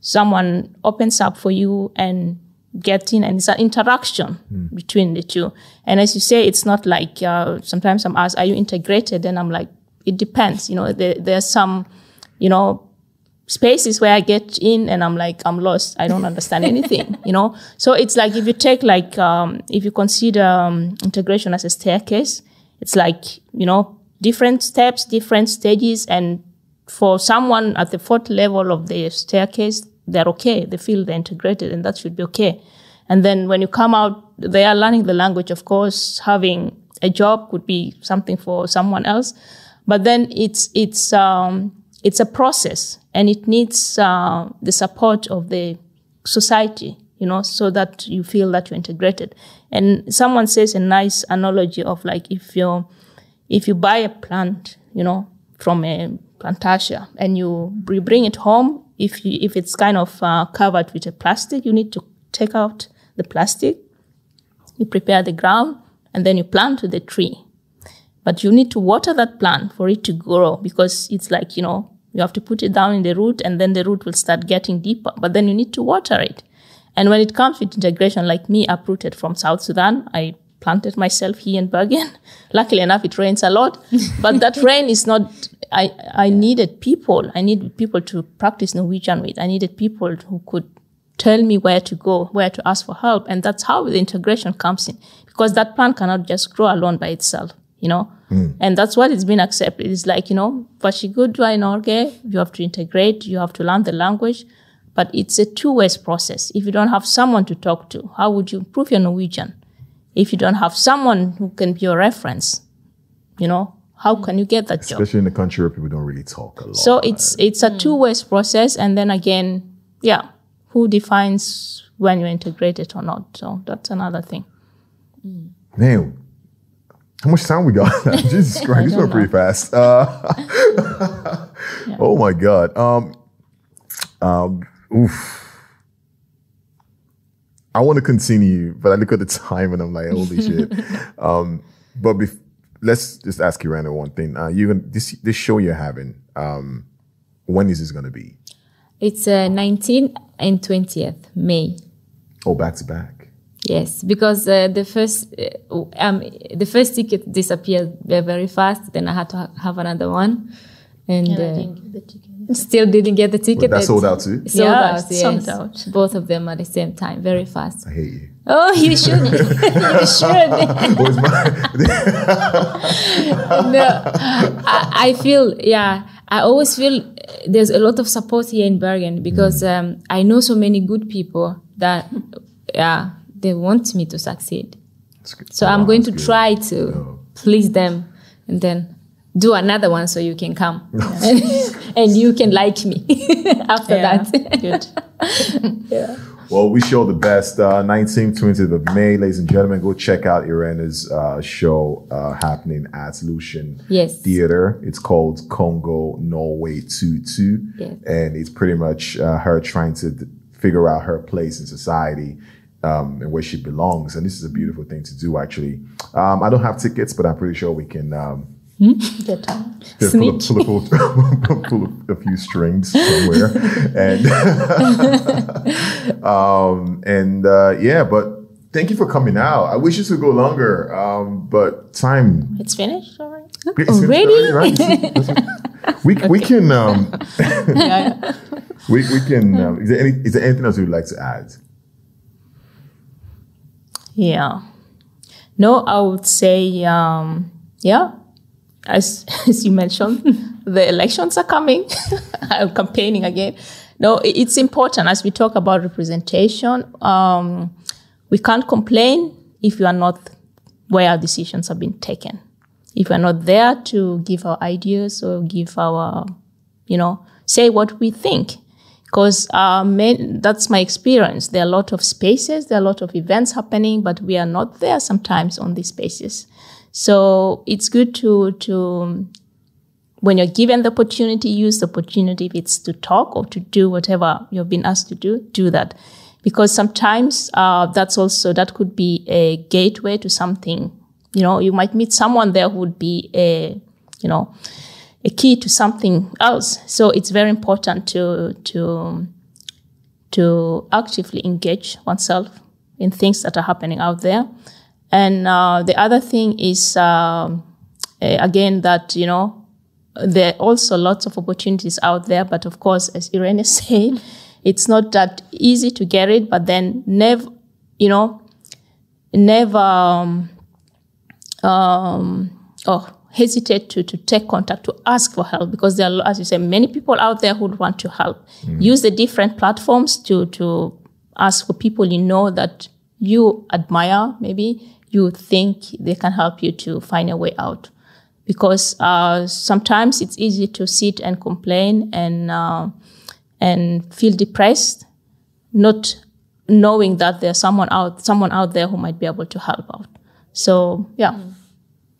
someone opens up for you and get in and it's an interaction between the two. And as you say it's not like uh, sometimes i'm asked are you integrated? And i'm like it depends you know there, there's some you know spaces where i get in and i'm like i'm lost. I don't understand anything [laughs] you know? So it's like if you take like um, if you consider um, integration as a staircase it's like you know different steps different stages and for someone at the fourth level of the staircase they're okay. They feel they're integrated, and that should be okay. And then when you come out, they are learning the language. Of course, having a job could be something for someone else, but then it's it's um, it's a process, and it needs uh, the support of the society, you know, so that you feel that you're integrated. And someone says a nice analogy of like if you if you buy a plant, you know, from a Plantasjen and you bring it home, if you if it's kind of uh, covered with a plastic, you need to take out the plastic. You prepare the ground and then you plant the tree. But you need to water that plant for it to grow because it's like, you know, you have to put it down in the root and then the root will start getting deeper. But then you need to water it. And when it comes with integration, like me, uprooted from South Sudan, I planted myself here in Bergen. [laughs] Luckily enough, it rains a lot, but that [laughs] rain is not. I I needed people. I needed people to practice Norwegian with. I needed people who could tell me where to go, where to ask for help, and that's how the integration comes in. Because that plant cannot just grow alone by itself, you know. Mm. And that's what it's been accepted. It's like you know, Vashigudwa in Norge, you have to integrate, you have to learn the language, but it's a two-way process. If you don't have someone to talk to, how would you improve your Norwegian? if you don't have someone who can be your reference, you know, how can you get that
Especially
job?
Especially in the country where people don't really talk a lot.
So it's it's a two ways process, and then again, yeah, who defines when you're integrated or not? So that's another thing.
Man, how much time we got? [laughs] [laughs] Jesus Christ, this went pretty fast. Uh, [laughs] yeah. Oh my God. Um, um, oof. I want to continue, but I look at the time and I'm like, holy shit. Um, but bef- let's just ask you random one thing. Uh, you this this show you're having. Um, when is this gonna be?
It's uh, 19th and 20th May.
Oh, back to back.
Yes, because uh, the first uh, um, the first ticket disappeared very fast. Then I had to ha- have another one, and uh, still didn't get the ticket.
But that sold out too.
Sold
yeah,
out, yes.
sold out.
Both of them at the same time, very fast.
I hate you.
Oh, you [laughs] should. you should. [laughs] no, I, I, feel yeah. I always feel there's a lot of support here in Bergen because mm. um, I know so many good people that yeah they want me to succeed. So oh, I'm going to good. try to oh. please them, and then do another one so you can come [laughs] and, and, you can like me after
yeah,
that.
Good.
yeah.
Well, we show the best. Uh, 19th, 20th of May, ladies and gentlemen, go check out Irena's uh, show uh, happening at Lucian
yes.
Theater. It's called Congo Norway 22.
Yes.
And it's pretty much uh, her trying to d- figure out her place in society um, and where she belongs. And this is a beautiful thing to do, actually. Um, I don't have tickets, but I'm pretty sure we can. Um,
Hmm? Get time.
Pull, pull, [laughs] [laughs] pull, pull, a few strings somewhere, and [laughs] um, and uh, yeah. But thank you for coming out. I wish this would go longer, um, but time.
It's finished already.
It's
already,
right? we okay. we can um, yeah, yeah. we we can. Um, is there any is there anything else you would like to add?
Yeah. No, I would say um, yeah as, [laughs] as you mentioned, [laughs] the elections are coming. [laughs] I'm campaigning again. No, it's important as we talk about representation. Um, we can't complain if you are not where our decisions have been taken. If we're not there to give our ideas or give our, you know, say what we think. Because uh, that's my experience. There are a lot of spaces, there are a lot of events happening, but we are not there sometimes on these spaces. So it's good to, to, when you're given the opportunity, use the opportunity. If it's to talk or to do whatever you've been asked to do, do that. Because sometimes, uh, that's also, that could be a gateway to something. You know, you might meet someone there who would be a, you know, a key to something else. So it's very important to, to, to actively engage oneself in things that are happening out there. And uh, the other thing is, um, again, that, you know, there are also lots of opportunities out there. But of course, as Irene [laughs] said, it's not that easy to get it, but then never, you know, never, um, um, oh, hesitate to, to take contact to ask for help because there are, as you say, many people out there who would want to help. Use the different platforms to to ask for people you know that you admire, maybe you think they can help you to find a way out. Because uh, sometimes it's easy to sit and complain and uh, and feel depressed, not knowing that there's someone out someone out there who might be able to help out. So yeah.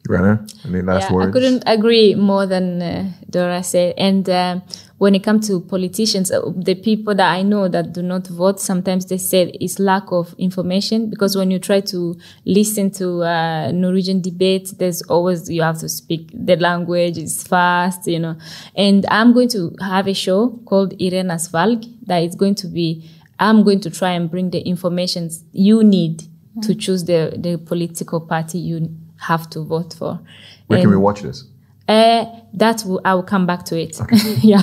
Rena, any last
yeah,
words?
I couldn't agree more than uh, Dora said. And um, when it comes to politicians, uh, the people that I know that do not vote, sometimes they say it's lack of information because when you try to listen to uh, Norwegian debates, there's always you have to speak the language is fast, you know. And I'm going to have a show called Irena's Valg that is going to be. I'm going to try and bring the information you need to choose the the political party you have to vote for.
Where can we watch this?
uh, that will, I will come back to it. [laughs] yeah,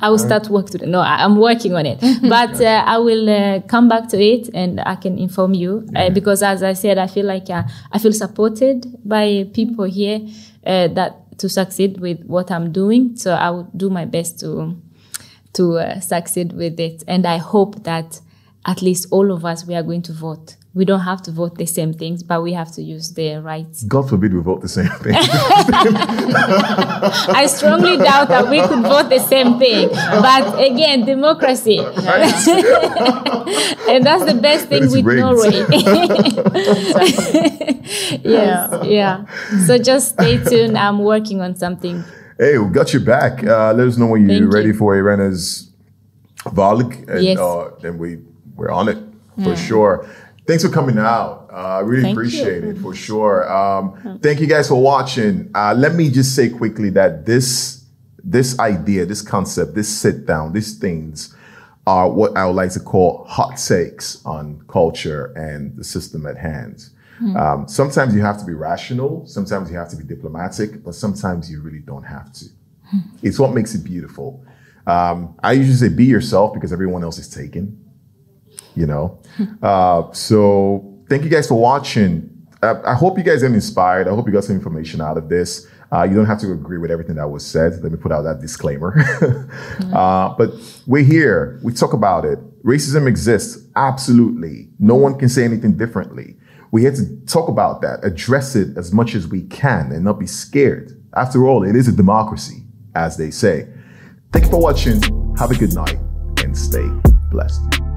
I will start work to No, I, I'm working on it, [laughs] but uh, I will uh, come back to it and I can inform you uh, because, as I said, I feel like uh, I feel supported by people here uh, that to succeed with what I'm doing. So I will do my best to to uh, succeed with it, and I hope that at least all of us we are going to vote. We don't have to vote the same things, but we have to use the rights.
God forbid we vote the same thing. [laughs]
I strongly doubt that we could vote the same thing. But again, democracy. [laughs] and that's the best thing with
rigged.
Norway. [laughs] yes, yeah. So just stay tuned. I'm working on something.
hey, we got your back. Uh, let us know when you're
Thank
ready
you.
for Irena's Valg. And
Yes.
uh, then we, we're on it for sure. Thanks for coming out. Uh, I really
Thank you.
appreciate it for sure. Um, thank you guys for watching. Uh, let me just say quickly that this this idea, this concept, this sit down, these things are what I would like to call hot takes on culture and the system at hand. Um, sometimes you have to be rational, sometimes you have to be diplomatic, but sometimes you really don't have to. It's what makes it beautiful. Um, I usually say be yourself because everyone else is taken you know. Uh, so thank you guys for watching. Uh, I hope you guys are inspired. I hope you got some information out of this. Uh, you don't have to agree with everything that was said. Let me put out that disclaimer. [laughs] uh, but we're here. We talk about it. Racism exists. Absolutely. No one can say anything differently. We have to talk about that, address it as much as we can, and not be scared. After all, it is a democracy, as they say. Thank you for watching. Have a good night and stay blessed.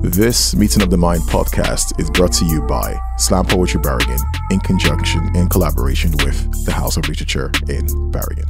This Meeting of the Mind podcast is brought to you by Slam Poetry Bergen in conjunction and collaboration with the House of Literature in Bergen.